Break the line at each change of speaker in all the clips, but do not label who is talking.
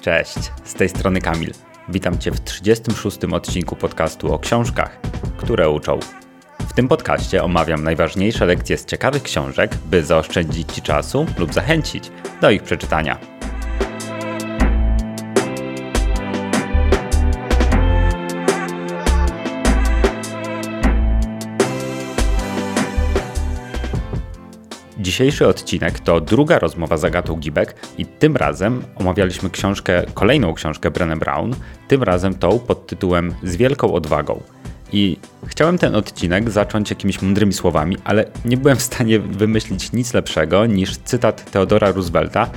Cześć, z tej strony Kamil. Witam Cię w 36. odcinku podcastu o książkach, które uczą. W tym podcaście omawiam najważniejsze lekcje z ciekawych książek, by zaoszczędzić Ci czasu lub zachęcić do ich przeczytania. Dzisiejszy odcinek to druga rozmowa z Agatą Gibek i tym razem omawialiśmy książkę, kolejną książkę Brené Brown, tym razem tą pod tytułem Z wielką odwagą. I chciałem ten odcinek zacząć jakimiś mądrymi słowami, ale nie byłem w stanie wymyślić nic lepszego niż cytat Theodora Roosevelta,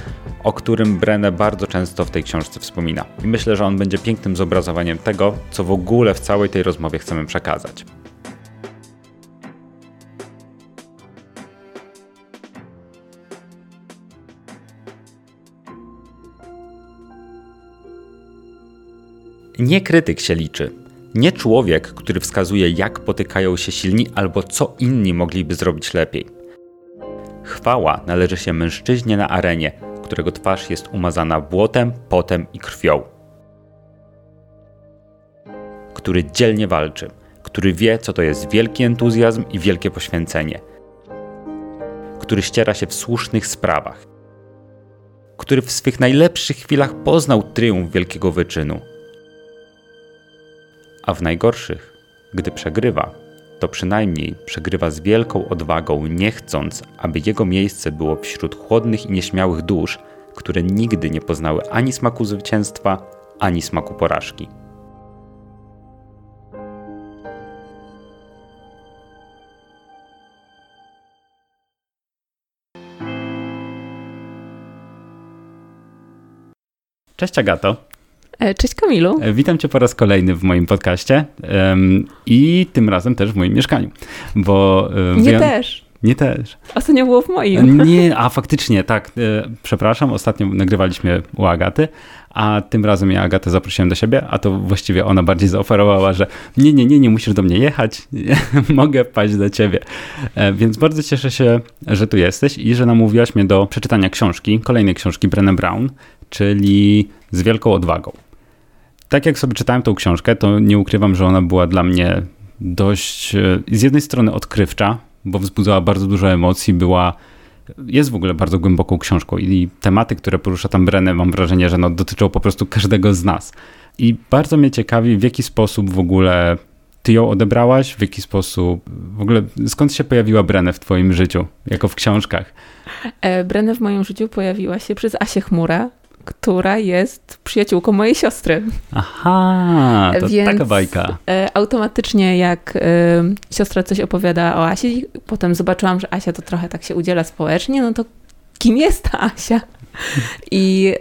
o którym Brené bardzo często w tej książce wspomina. I myślę, że on będzie pięknym zobrazowaniem tego, co w ogóle w całej tej rozmowie chcemy przekazać. Nie krytyk się liczy. Nie człowiek, który wskazuje, jak potykają się silni albo co inni mogliby zrobić lepiej. Chwała należy się mężczyźnie na arenie, którego twarz jest umazana błotem, potem i krwią. Który dzielnie walczy, który wie, co to jest wielki entuzjazm i wielkie poświęcenie, który ściera się w słusznych sprawach, który w swych najlepszych chwilach poznał triumf wielkiego wyczynu a w najgorszych, gdy przegrywa, to przynajmniej przegrywa z wielką odwagą, nie chcąc, aby jego miejsce było wśród chłodnych i nieśmiałych dusz, które nigdy nie poznały ani smaku zwycięstwa, ani smaku porażki. Cześć Agato.
E, cześć Kamilu.
E, witam cię po raz kolejny w moim podcaście um, i tym razem też w moim mieszkaniu, bo...
Um, Nie też.
Nie też.
Ostatnio było w moim.
Nie, a faktycznie, tak. E, przepraszam, ostatnio nagrywaliśmy u Agaty, a tym razem ja Agatę zaprosiłem do siebie, a to właściwie ona bardziej zaoferowała, że nie, nie, nie, nie musisz do mnie jechać, mogę paść do ciebie. Więc bardzo cieszę się, że tu jesteś i że namówiłaś mnie do przeczytania książki, kolejnej książki Brené Brown, czyli Z wielką odwagą tak jak sobie czytałem tą książkę, to nie ukrywam, że ona była dla mnie dość e, z jednej strony odkrywcza, bo wzbudzała bardzo dużo emocji, była jest w ogóle bardzo głęboką książką i tematy, które porusza tam Brenę, mam wrażenie, że no, dotyczą po prostu każdego z nas. I bardzo mnie ciekawi, w jaki sposób w ogóle ty ją odebrałaś, w jaki sposób, w ogóle skąd się pojawiła Brenę w twoim życiu, jako w książkach?
E, Brenę w moim życiu pojawiła się przez Asię Chmurę, która jest przyjaciółką mojej siostry.
Aha, to Więc taka bajka.
E, automatycznie jak e, siostra coś opowiada o Asi, potem zobaczyłam, że Asia to trochę tak się udziela społecznie, no to kim jest ta Asia? I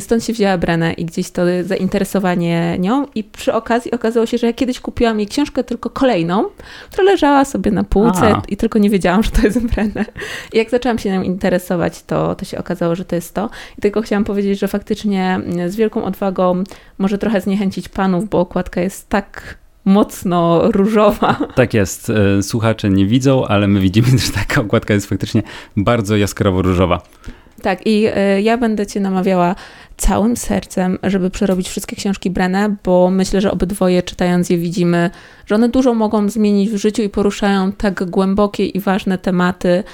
stąd się wzięła Brenę i gdzieś to zainteresowanie nią. I przy okazji okazało się, że ja kiedyś kupiłam jej książkę, tylko kolejną, która leżała sobie na półce A. i tylko nie wiedziałam, że to jest Brenę. I jak zaczęłam się nią interesować, to, to się okazało, że to jest to. I tylko chciałam powiedzieć, że faktycznie z wielką odwagą może trochę zniechęcić panów, bo okładka jest tak mocno różowa.
Tak jest. E, słuchacze nie widzą, ale my widzimy, że taka okładka jest faktycznie bardzo jaskrawo różowa.
Tak, i y, ja będę Cię namawiała całym sercem, żeby przerobić wszystkie książki Brenę, bo myślę, że obydwoje czytając je widzimy, że one dużo mogą zmienić w życiu i poruszają tak głębokie i ważne tematy,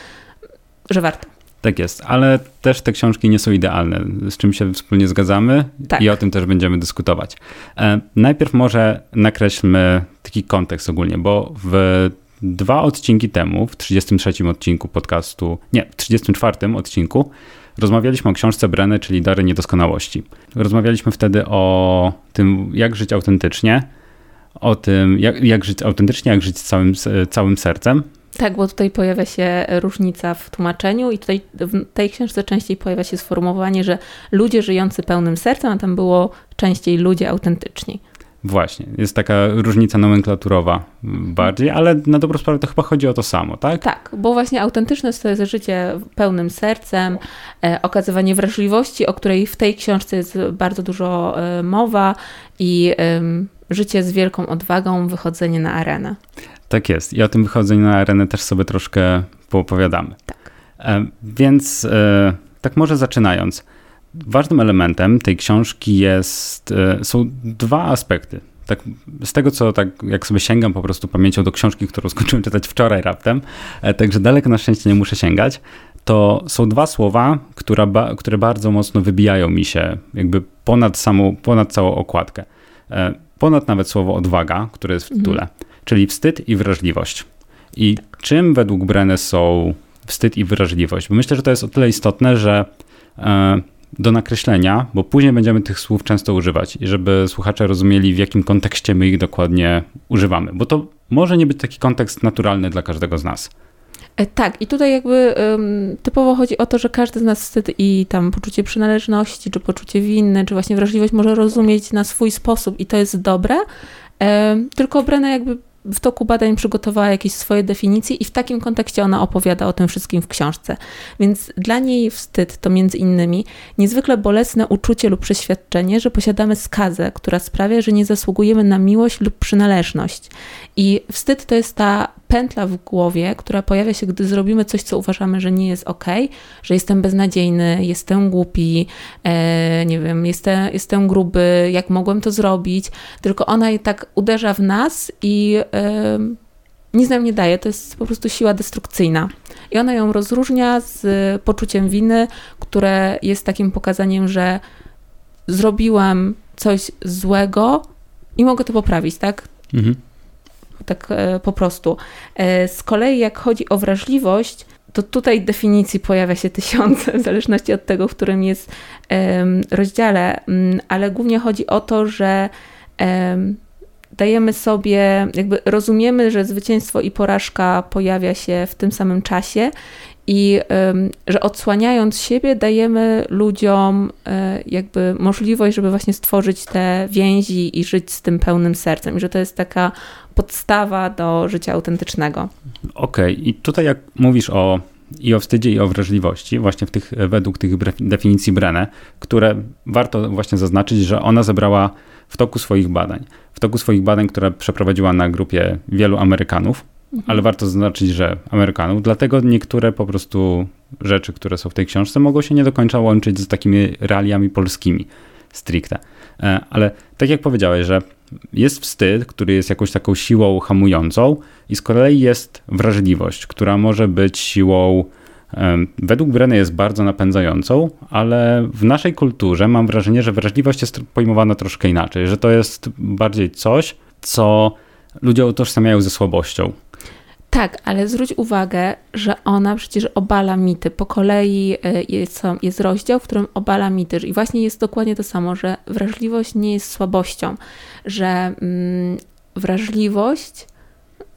że warto.
Tak jest, ale też te książki nie są idealne, z czym się wspólnie zgadzamy tak. i o tym też będziemy dyskutować. E, najpierw może nakreślmy taki kontekst ogólnie, bo w dwa odcinki temu, w 33 odcinku podcastu, nie, w 34 odcinku, rozmawialiśmy o książce Breny, czyli Dary Niedoskonałości. Rozmawialiśmy wtedy o tym, jak żyć autentycznie, o tym, jak, jak żyć autentycznie, jak żyć całym, całym sercem.
Tak, bo tutaj pojawia się różnica w tłumaczeniu i tutaj w tej książce częściej pojawia się sformułowanie, że ludzie żyjący pełnym sercem, a tam było częściej ludzie autentyczni.
Właśnie, jest taka różnica nomenklaturowa bardziej, ale na dobrą sprawę to chyba chodzi o to samo, tak?
Tak, bo właśnie autentyczność to jest życie pełnym sercem, e, okazywanie wrażliwości, o której w tej książce jest bardzo dużo e, mowa i życie z wielką odwagą, wychodzenie na arenę.
Tak jest i o tym wychodzeniu na arenę też sobie troszkę poopowiadamy.
Tak.
E, więc tak może zaczynając, ważnym elementem tej książki jest, e, są dwa aspekty. Tak, z tego, co tak jak sobie sięgam po prostu pamięcią do książki, którą skończyłem czytać wczoraj raptem, e, także daleko na szczęście nie muszę sięgać, to są dwa słowa, które, które bardzo mocno wybijają mi się jakby ponad samą, ponad całą okładkę. E, ponad nawet słowo odwaga, które jest w mhm. tytule, mhm. czyli wstyd i wrażliwość. I czym według Brenne są wstyd i wrażliwość? Bo myślę, że to jest o tyle istotne, że do nakreślenia, bo później będziemy tych słów często używać i żeby słuchacze rozumieli, w jakim kontekście my ich dokładnie używamy, bo to może nie być taki kontekst naturalny dla każdego z nas.
E, tak, i tutaj jakby um, typowo chodzi o to, że każdy z nas wstyd i tam poczucie przynależności, czy poczucie winy, czy właśnie wrażliwość może rozumieć na swój sposób i to jest dobre, um, tylko Brena jakby w toku badań przygotowała jakieś swoje definicje i w takim kontekście ona opowiada o tym wszystkim w książce. Więc dla niej wstyd to między innymi niezwykle bolesne uczucie lub przeświadczenie, że posiadamy skazę, która sprawia, że nie zasługujemy na miłość lub przynależność. I wstyd to jest ta pętla w głowie, która pojawia się, gdy zrobimy coś, co uważamy, że nie jest ok, że jestem beznadziejny, jestem głupi, e, nie wiem, jestem, jestem gruby, jak mogłem to zrobić, tylko ona tak uderza w nas i e, nic nam nie daje, to jest po prostu siła destrukcyjna. I ona ją rozróżnia z poczuciem winy, które jest takim pokazaniem, że zrobiłam coś złego i mogę to poprawić, tak? Mhm tak e, po prostu. E, z kolei jak chodzi o wrażliwość, to tutaj definicji pojawia się tysiące, w zależności od tego, w którym jest rozdziale, mm, ale głównie chodzi o to, że dajemy sobie, jakby rozumiemy, że zwycięstwo i porażka pojawia się w tym samym czasie i że odsłaniając siebie, dajemy ludziom e, jakby możliwość, żeby właśnie stworzyć te więzi i żyć z tym pełnym sercem. I że to jest taka podstawa do życia autentycznego.
Okej, okay. i tutaj jak mówisz o i o wstydzie, i o wrażliwości, właśnie w tych, według tych definicji Brenne, które warto właśnie zaznaczyć, że ona zebrała w toku swoich badań. W toku swoich badań, które przeprowadziła na grupie wielu Amerykanów, mhm. ale warto zaznaczyć, że Amerykanów, dlatego niektóre po prostu rzeczy, które są w tej książce, mogą się nie do końca łączyć z takimi realiami polskimi stricte. E, ale tak jak powiedziałeś, że jest wstyd, który jest jakąś taką siłą hamującą, i z kolei jest wrażliwość, która może być siłą, według Breny jest bardzo napędzającą, ale w naszej kulturze mam wrażenie, że wrażliwość jest pojmowana troszkę inaczej, że to jest bardziej coś, co ludzie utożsamiają ze słabością.
Tak, ale zwróć uwagę, że ona przecież obala mity. Po kolei e, jest, jest rozdział, w którym obala mity. I właśnie jest dokładnie to samo, że wrażliwość nie jest słabością, że mm, wrażliwość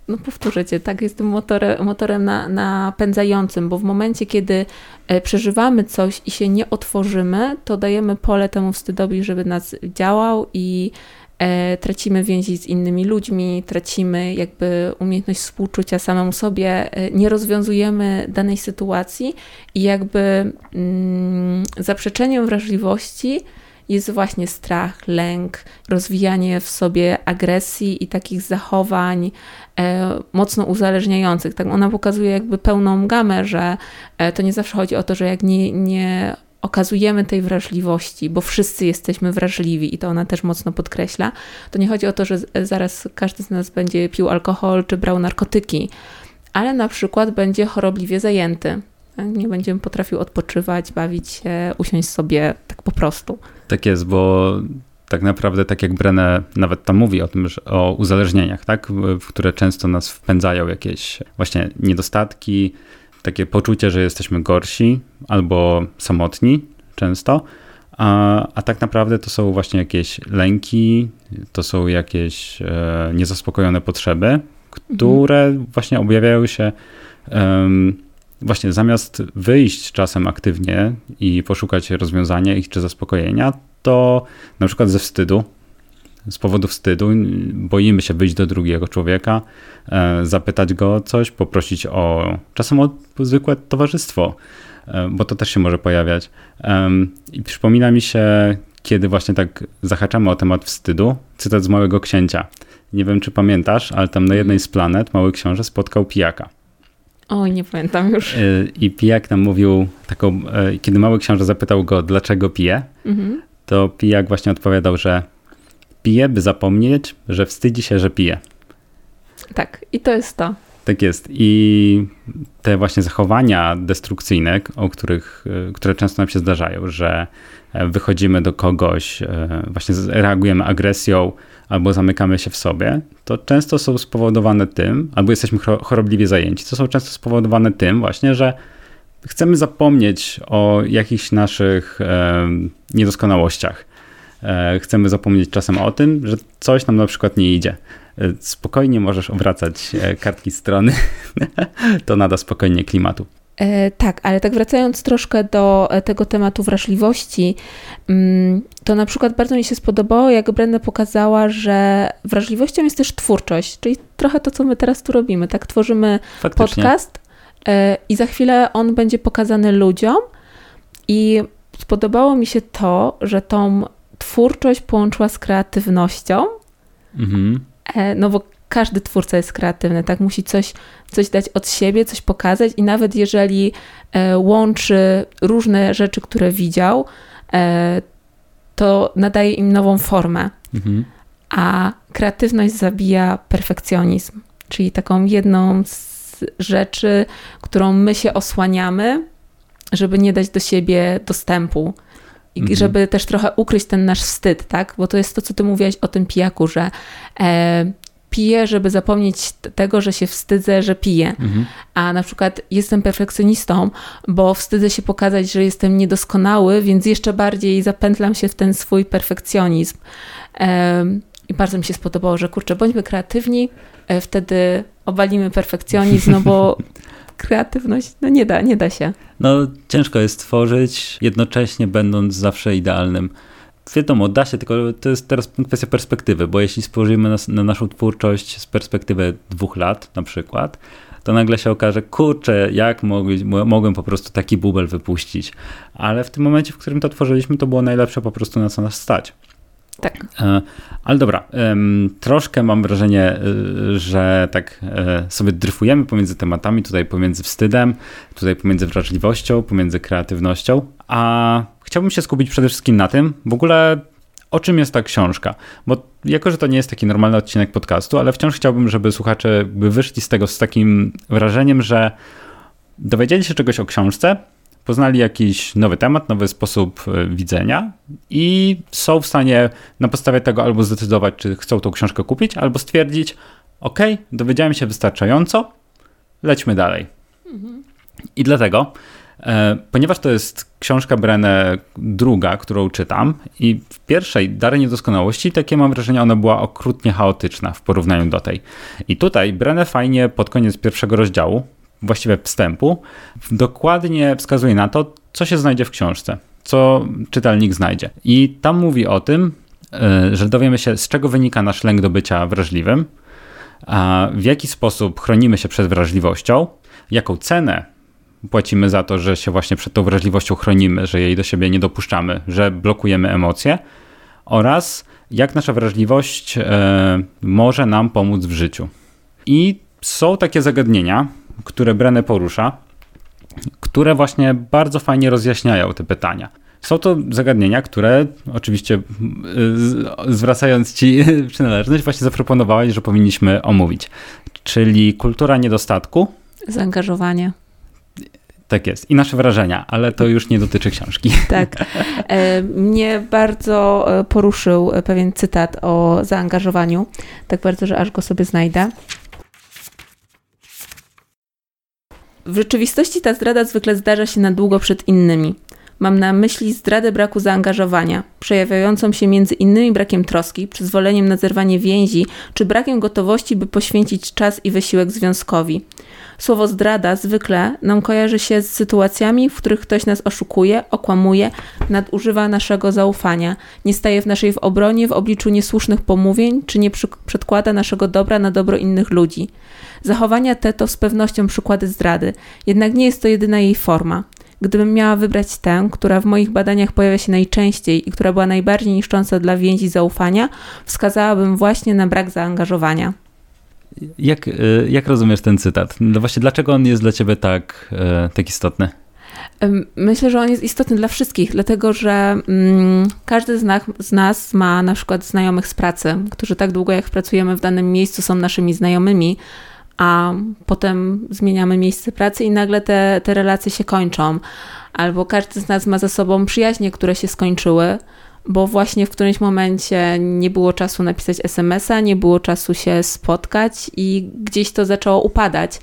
no powtórzę cię, tak, jest tym motorem, motorem na, napędzającym, bo w momencie, kiedy e, przeżywamy coś i się nie otworzymy, to dajemy pole temu wstydowi, żeby nas działał i tracimy więzi z innymi ludźmi, tracimy jakby umiejętność współczucia samemu sobie, e, nie rozwiązujemy danej sytuacji i jakby mm, zaprzeczeniem wrażliwości jest właśnie strach, lęk, rozwijanie w sobie agresji i takich zachowań e, mocno uzależniających. Tak ona pokazuje jakby pełną gamę, że e, to nie zawsze chodzi o to, że jak nie, nie okazujemy tej wrażliwości, bo wszyscy jesteśmy wrażliwi i to ona też mocno podkreśla, to nie chodzi o to, że zaraz każdy z nas będzie pił alkohol czy brał narkotyki, ale na przykład będzie chorobliwie zajęty. Nie będzie potrafił odpoczywać, bawić się, usiąść sobie tak po prostu.
Tak jest, bo tak naprawdę, tak jak Brenne nawet tam mówi o tym, że o uzależnieniach, tak, w które często nas wpędzają jakieś właśnie niedostatki, takie poczucie, że jesteśmy gorsi albo samotni często, a, a tak naprawdę to są właśnie jakieś lęki, to są jakieś e, niezaspokojone potrzeby, które mhm. właśnie objawiają się um, właśnie zamiast wyjść czasem aktywnie i poszukać rozwiązania ich czy zaspokojenia, to na przykład ze wstydu, z powodu wstydu boimy się wyjść do drugiego człowieka, e, zapytać go o coś, poprosić o czasem o zwykłe towarzystwo, e, bo to też się może pojawiać. I przypomina mi się, kiedy właśnie tak zahaczamy o temat wstydu, cytat z Małego Księcia. Nie wiem, czy pamiętasz, ale tam na jednej z planet Mały Książę spotkał pijaka.
Oj, nie pamiętam już.
I Pijak nam mówił taką, kiedy mały książę zapytał go, dlaczego pije, mhm. to Pijak właśnie odpowiadał, że pije, by zapomnieć, że wstydzi się, że pije.
Tak, i to jest to.
Tak jest. I te właśnie zachowania destrukcyjne, o których, e, które często nam się zdarzają, że e, wychodzimy do kogoś, e, właśnie reagujemy agresją albo zamykamy się w sobie, to często są spowodowane tym, albo jesteśmy chorobliwie zajęci, to są często spowodowane tym właśnie, że chcemy zapomnieć o jakichś naszych niedoskonałościach. Chcemy zapomnieć czasem o tym, że coś nam na przykład nie idzie E, spokojnie możesz obracać e, kartki strony. to nada spokojnie klimatu.
E, tak, ale tak wracając troszkę do e, tego tematu wrażliwości, mm, to na przykład bardzo mi się spodobało, jak Brenda pokazała, że wrażliwością jest też twórczość, czyli trochę to, co my teraz tu robimy. Tak, tworzymy Faktycznie. podcast e, i za chwilę on będzie pokazany ludziom. I spodobało mi się to, że tą twórczość połączyła z kreatywnością. Mhm. E, no bo każdy twórca jest kreatywny, tak? Musi coś, coś dać od siebie, coś pokazać i nawet jeżeli e, łączy różne rzeczy, które widział, e, to nadaje im nową formę. Mhm. A kreatywność zabija perfekcjonizm, czyli taką jedną z rzeczy, którą my się osłaniamy, żeby nie dać do siebie dostępu. I mhm. żeby też trochę ukryć ten nasz wstyd, tak? Bo to jest to, co ty mówiłaś o tym pijaku, że e, piję, żeby zapomnieć tego, że się wstydzę, że piję. Mhm. A na przykład jestem perfekcjonistą, bo wstydzę się pokazać, że jestem niedoskonały, więc jeszcze bardziej zapętlam się w ten swój perfekcjonizm. E, I bardzo mi się spodobało, że kurczę, bądźmy kreatywni, e, wtedy obalimy perfekcjonizm, no bo kreatywność, no nie da, nie da się.
No ciężko jest tworzyć, jednocześnie będąc zawsze idealnym. Wiadomo, da się, tylko to jest teraz kwestia perspektywy, bo jeśli spojrzymy na, na naszą twórczość z perspektywy dwóch lat na przykład, to nagle się okaże, kurczę, jak mogli, mogłem po prostu taki bubel wypuścić. Ale w tym momencie, w którym to tworzyliśmy, to było najlepsze po prostu na co nas stać.
Tak.
E, ale dobra, troszkę mam wrażenie, y, że tak e, sobie dryfujemy pomiędzy tematami, tutaj pomiędzy wstydem, tutaj pomiędzy wrażliwością, pomiędzy kreatywnością, a chciałbym się skupić przede wszystkim na tym, w ogóle o czym jest ta książka. Bo jako, że to nie jest taki normalny odcinek podcastu, ale wciąż chciałbym, żeby słuchacze by wyszli z tego z takim wrażeniem, że dowiedzieli się czegoś o książce, poznali jakiś nowy temat, nowy sposób e, widzenia i są w stanie na podstawie tego albo zdecydować, czy chcą tą książkę kupić, albo stwierdzić, ok, dowiedziałem się wystarczająco, lećmy dalej. Mhm. I dlatego, e, ponieważ to jest książka Brenne druga, którą czytam i w pierwszej Dary Niedoskonałości, takie mam wrażenie, ona była okrutnie chaotyczna w porównaniu do tej. I tutaj Brenne fajnie pod koniec pierwszego rozdziału właściwie wstępu, dokładnie wskazuje na to, co się znajdzie w książce, co czytelnik znajdzie. I tam mówi o tym, e, że dowiemy się, z czego wynika nasz lęk do bycia wrażliwym, w jaki sposób chronimy się przed wrażliwością, jaką cenę płacimy za to, że się właśnie przed tą wrażliwością chronimy, że jej do siebie nie dopuszczamy, że blokujemy emocje oraz jak nasza wrażliwość e, może nam pomóc w życiu. I są takie zagadnienia, które Brenne porusza, które właśnie bardzo fajnie rozjaśniają te pytania. Są to zagadnienia, które oczywiście y, zwracając Ci przynależność, właśnie zaproponowałaś, że powinniśmy omówić. Czyli kultura niedostatku.
Zaangażowanie.
Tak jest. I nasze wrażenia, ale to już nie dotyczy książki.
Tak. E, mnie bardzo e, poruszył pewien cytat o zaangażowaniu. Tak bardzo, że aż go sobie znajdę. W rzeczywistości ta zdrada zwykle zdarza się na długo przed innymi. Mam na myśli zdradę braku zaangażowania, przejawiającą się między innymi brakiem troski, przyzwoleniem na zerwanie więzi, czy brakiem gotowości, by poświęcić czas i wysiłek związkowi. Słowo zdrada zwykle nam kojarzy się z sytuacjami, w których ktoś nas oszukuje, okłamuje, nadużywa naszego zaufania, nie staje w naszej w obronie w obliczu niesłusznych pomówień, czy nie przedkłada naszego dobra na dobro innych ludzi. Zachowania te to z pewnością przykłady zdrady, jednak nie jest to jedyna jej forma. Gdybym miała wybrać tę, która w moich badaniach pojawia się najczęściej i która była najbardziej niszcząca dla więzi zaufania, wskazałabym właśnie na brak zaangażowania.
Jak, jak rozumiesz ten cytat? No właśnie, dlaczego on jest dla ciebie tak, tak istotny?
Myślę, że on jest istotny dla wszystkich, dlatego że mm, każdy z nas, z nas ma na przykład znajomych z pracy, którzy tak długo jak pracujemy w danym miejscu są naszymi znajomymi, a potem zmieniamy miejsce pracy i nagle te, te relacje się kończą. Albo każdy z nas ma za sobą przyjaźnie, które się skończyły, bo właśnie w którymś momencie nie było czasu napisać SMS-a, nie było czasu się spotkać i gdzieś to zaczęło upadać.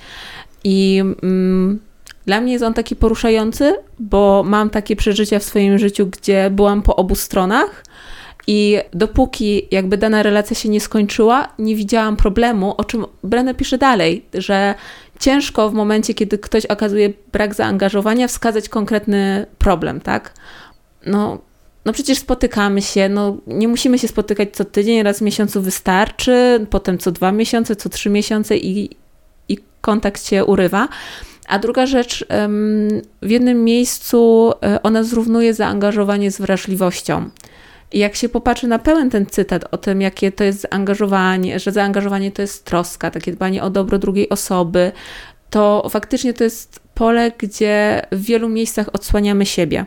I mm, dla mnie jest on taki poruszający, bo mam takie przeżycia w swoim życiu, gdzie byłam po obu stronach. I dopóki jakby dana relacja się nie skończyła, nie widziałam problemu, o czym Brenner pisze dalej, że ciężko w momencie, kiedy ktoś okazuje brak zaangażowania, wskazać konkretny problem, tak? No, no przecież spotykamy się, no nie musimy się spotykać co tydzień, raz w miesiącu wystarczy, potem co dwa miesiące, co trzy miesiące i, i kontakt się urywa. A druga rzecz, w jednym miejscu e, ona zrównuje zaangażowanie z wrażliwością. I jak się popatrzy na pełen ten cytat o tym, jakie to jest zaangażowanie, że zaangażowanie to jest troska, takie dbanie o dobro drugiej osoby, to faktycznie to jest pole, gdzie w wielu miejscach odsłaniamy siebie.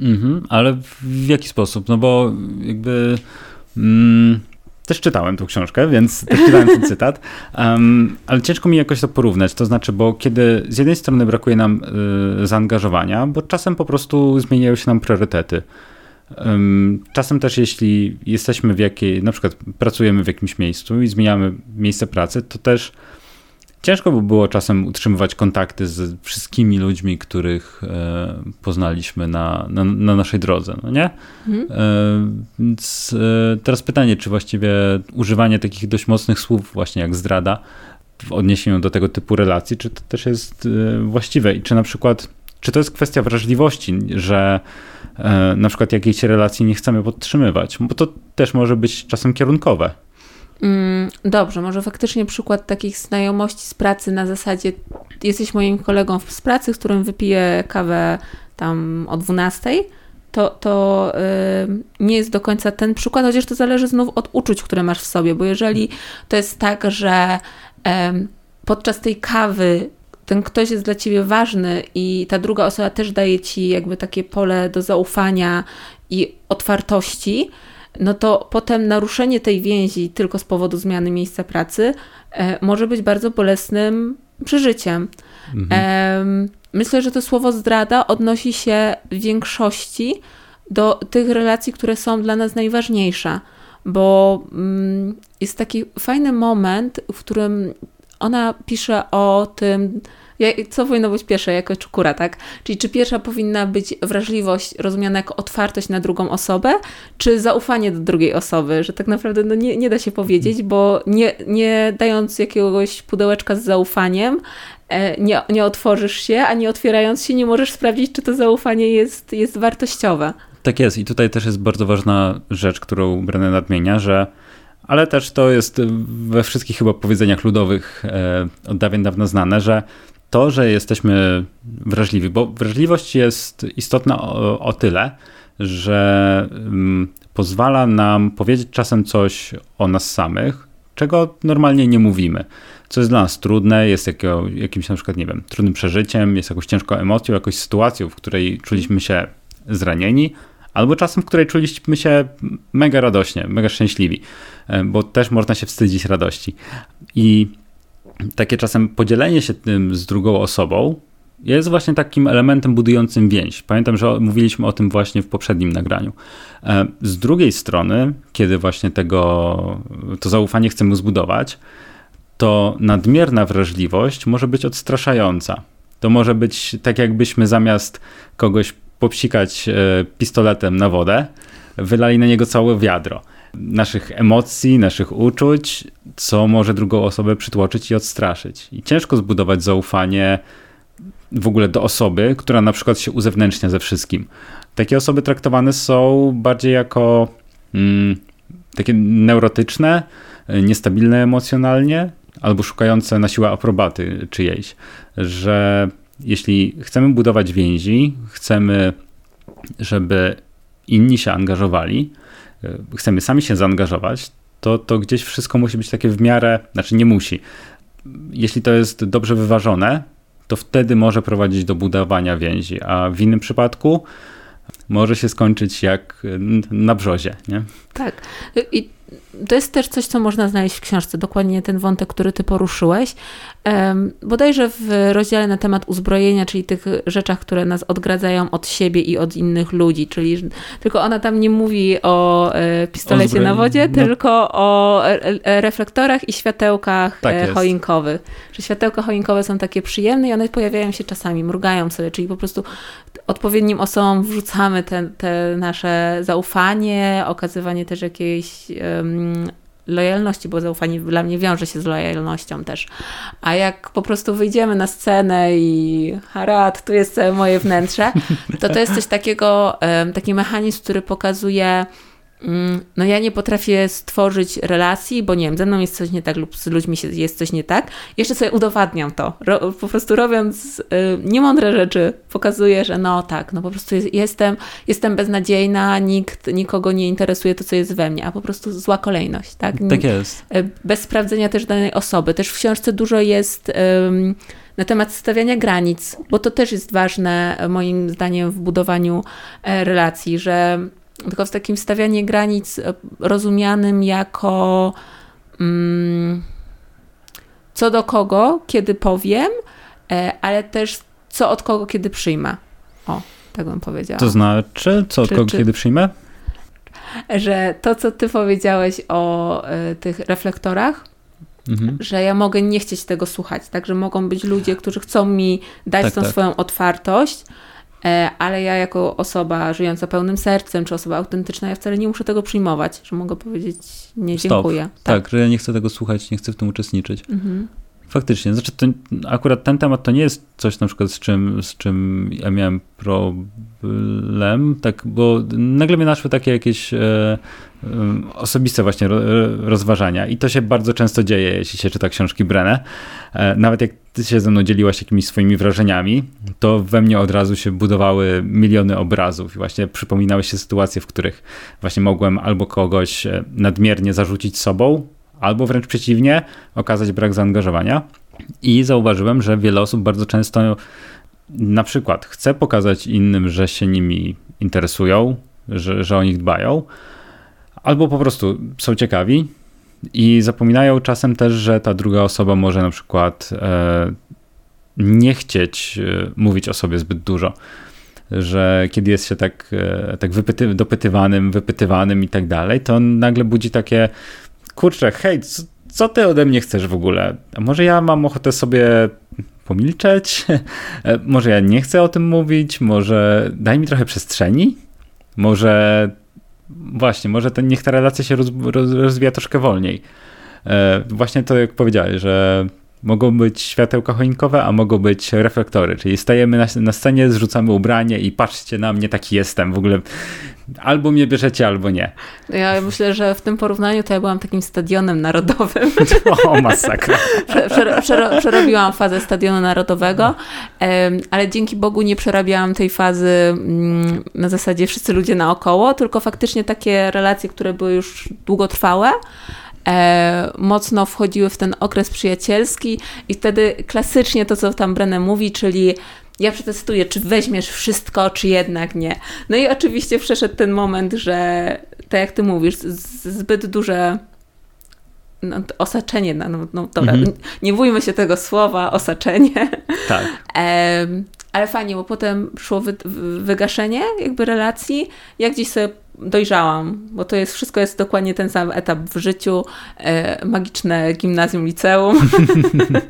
Mhm, ale w jaki sposób? No bo jakby. Mm, też czytałem tą książkę, więc też czytałem ten cytat, um, ale ciężko mi jakoś to porównać. To znaczy, bo kiedy z jednej strony brakuje nam y, zaangażowania, bo czasem po prostu zmieniają się nam priorytety. Czasem też, jeśli jesteśmy w jakiej, na przykład pracujemy w jakimś miejscu i zmieniamy miejsce pracy, to też Ciężko by było czasem utrzymywać kontakty z wszystkimi ludźmi, których e, poznaliśmy na, na, na, naszej drodze, no nie? Mhm. E, więc e, teraz pytanie, czy właściwie używanie takich dość mocnych słów, właśnie jak zdrada, w odniesieniu do tego typu relacji, czy to też jest właściwe i czy na przykład, czy to jest kwestia wrażliwości, że na przykład jakiejś relacji nie chcemy podtrzymywać, bo to też może być czasem kierunkowe.
Mm, dobrze, może faktycznie przykład takich znajomości z pracy na zasadzie jesteś moim kolegą z pracy, z którym wypiję kawę tam o 12, to, to yy, nie jest do końca ten przykład, chociaż to zależy znów od uczuć, które masz w sobie, bo jeżeli to jest tak, że yy, podczas tej kawy ten ktoś jest dla ciebie ważny i ta druga osoba też daje ci jakby takie pole do zaufania i otwartości, no to potem naruszenie tej więzi tylko z powodu zmiany miejsca pracy e, może być bardzo bolesnym przeżyciem. Mhm. Myślę, że to słowo zdrada odnosi się w większości do tych relacji, które są dla nas najważniejsze, bo mm, jest taki fajny moment, w którym ona pisze o tym, co powinno być pierwsze jako czukura, tak? Czyli czy pierwsza powinna być wrażliwość rozumiana jako otwartość na drugą osobę, czy zaufanie do drugiej osoby, że tak naprawdę no nie, nie da się powiedzieć, bo nie, nie dając jakiegoś pudełeczka z zaufaniem, e, nie, nie otworzysz się, a nie otwierając się nie możesz sprawdzić, czy to zaufanie jest, jest wartościowe.
Tak jest i tutaj też jest bardzo ważna rzecz, którą Brené nadmienia, że ale też to jest we wszystkich chyba powiedzeniach ludowych e, od dawien dawno znane, że to, że jesteśmy wrażliwi, bo wrażliwość jest istotna o, o tyle, że um, pozwala nam powiedzieć czasem coś o nas samych, czego normalnie nie mówimy. Co jest dla nas trudne, jest jakimś na przykład, nie wiem, trudnym przeżyciem, jest jakąś ciężką emocją, jakąś sytuacją, w której czuliśmy się zranieni, albo czasem, w której czuliśmy się mega radośnie, mega szczęśliwi, e, bo też można się wstydzić radości. I takie czasem podzielenie się tym z drugą osobą jest właśnie takim elementem budującym więź. Pamiętam, że mówiliśmy o tym właśnie w poprzednim nagraniu. E, z drugiej strony, kiedy właśnie tego, to zaufanie chcemy zbudować, to nadmierna wrażliwość może być odstraszająca. To może być tak, jakbyśmy zamiast kogoś popsikać e, pistoletem na wodę, wylali na niego całe wiadro naszych emocji, naszych uczuć, co może drugą osobę przytłoczyć i odstraszyć. I ciężko zbudować zaufanie w ogóle do osoby, która na przykład się uzewnętrznia ze wszystkim. Takie osoby traktowane są bardziej jako mm, takie neurotyczne, niestabilne emocjonalnie, albo szukające na siłę aprobaty czyjejś. Że jeśli chcemy budować więzi, chcemy, żeby inni się angażowali, chcemy sami się zaangażować, to, to gdzieś wszystko musi być takie w miarę, znaczy nie musi. Jeśli to jest dobrze wyważone, to wtedy może prowadzić do budowania więzi, a w innym przypadku może się skończyć jak na brzozie, nie?
Tak. I to jest też coś, co można znaleźć w książce, dokładnie ten wątek, który ty poruszyłeś. Bodajże w rozdziale na temat uzbrojenia, czyli tych rzeczach, które nas odgradzają od siebie i od innych ludzi, czyli tylko ona tam nie mówi o e, pistolecie na wodzie, no. tylko o e, e, reflektorach i światełkach tak choinkowych. Że światełka choinkowe są takie przyjemne i one pojawiają się czasami, mrugają sobie, czyli po prostu odpowiednim osobom wrzucamy te, te nasze zaufanie, okazywanie też jakiejś um, lojalności, bo zaufanie dla mnie wiąże się z lojalnością też. A jak po prostu wyjdziemy na scenę i harat, tu jest całe moje wnętrze, to to jest coś takiego, taki mechanizm, który pokazuje no ja nie potrafię stworzyć relacji, bo nie wiem, ze mną jest coś nie tak lub z ludźmi jest coś nie tak. Jeszcze sobie udowadniam to. Ro, po prostu robiąc y, niemądre rzeczy, pokazuję, że no tak, no po prostu jest, jestem, jestem beznadziejna, nikt, nikogo nie interesuje to, co jest we mnie, a po prostu zła kolejność, tak?
Tak jest.
Y, bez sprawdzenia też danej osoby. Też w książce dużo jest... Y, na temat stawiania granic, bo to też jest ważne moim zdaniem w budowaniu e, relacji, że tylko w takim stawianie granic e, rozumianym jako mm, co do kogo, kiedy powiem, e, ale też co od kogo, kiedy przyjmę. O, tak bym powiedziała.
To znaczy, co od czy, kogo, czy, kiedy przyjmę?
Że to, co ty powiedziałeś o y, tych reflektorach, mhm. że ja mogę nie chcieć tego słuchać, tak, że mogą być ludzie, którzy chcą mi dać tak, tą tak. swoją otwartość, ale ja jako osoba żyjąca pełnym sercem, czy osoba autentyczna, ja wcale nie muszę tego przyjmować, że mogę powiedzieć nie dziękuję.
Tak. tak. że ja nie chcę tego słuchać, nie chcę w tym uczestniczyć. Mhm. Faktycznie, znaczy to, akurat ten temat to nie jest coś na przykład z czym, z czym ja miałem problem, tak, bo nagle mnie naszły takie jakieś e, osobiste właśnie rozważania i to się bardzo często dzieje, jeśli się czyta książki Brenę. E, nawet jak ty się ze mną dzieliłaś jakimiś swoimi wrażeniami, to we mnie od razu się budowały miliony obrazów i właśnie przypominały się sytuacje, w których właśnie mogłem albo kogoś e, nadmiernie zarzucić sobą, albo wręcz przeciwnie, okazać brak zaangażowania. I zauważyłem, że wiele osób bardzo często na przykład chce pokazać innym, że się nimi interesują, że, że o nich dbają, albo po prostu są ciekawi i zapominają czasem też, że ta druga osoba może na przykład e, nie chcieć e, mówić o sobie zbyt dużo. Że kiedy jest się tak, e, tak wypyty, dopytywanym, wypytywanym i tak dalej, to nagle budzi takie kurczę, hej, co, co ty ode mnie chcesz w ogóle? A może ja mam ochotę sobie pomilczeć? E, może ja nie chcę o tym mówić? Może daj mi trochę przestrzeni? Może właśnie, może to, niech ta relacja się roz, roz, rozwija troszkę wolniej. E, właśnie to, jak powiedziałeś, że mogą być światełka choinkowe, a mogą być reflektory, czyli stajemy na, na scenie, zrzucamy ubranie i patrzcie na mnie, taki jestem. W ogóle albo mnie bierzecie, albo nie.
Ja myślę, że w tym porównaniu to ja byłam takim stadionem narodowym.
O, masakra.
przerobiłam fazę stadionu narodowego, ale dzięki Bogu nie przerabiałam tej fazy mm, na zasadzie wszyscy ludzie naokoło, tylko faktycznie takie relacje, które były już długotrwałe, e, mocno wchodziły w ten okres przyjacielski i wtedy klasycznie to, co tam Brenę mówi, czyli ja przetestuję, czy weźmiesz wszystko, czy jednak nie. No i oczywiście przeszedł ten moment, że tak jak ty mówisz, zbyt duże no, osaczenie, no, no dobra, mhm. nie bójmy się tego słowa, osaczenie.
Tak.
E, ale fajnie, bo potem szło wy, wygaszenie jakby relacji. Ja gdzieś sobie dojrzałam, bo to jest, wszystko jest dokładnie ten sam etap w życiu, e, magiczne gimnazjum, liceum.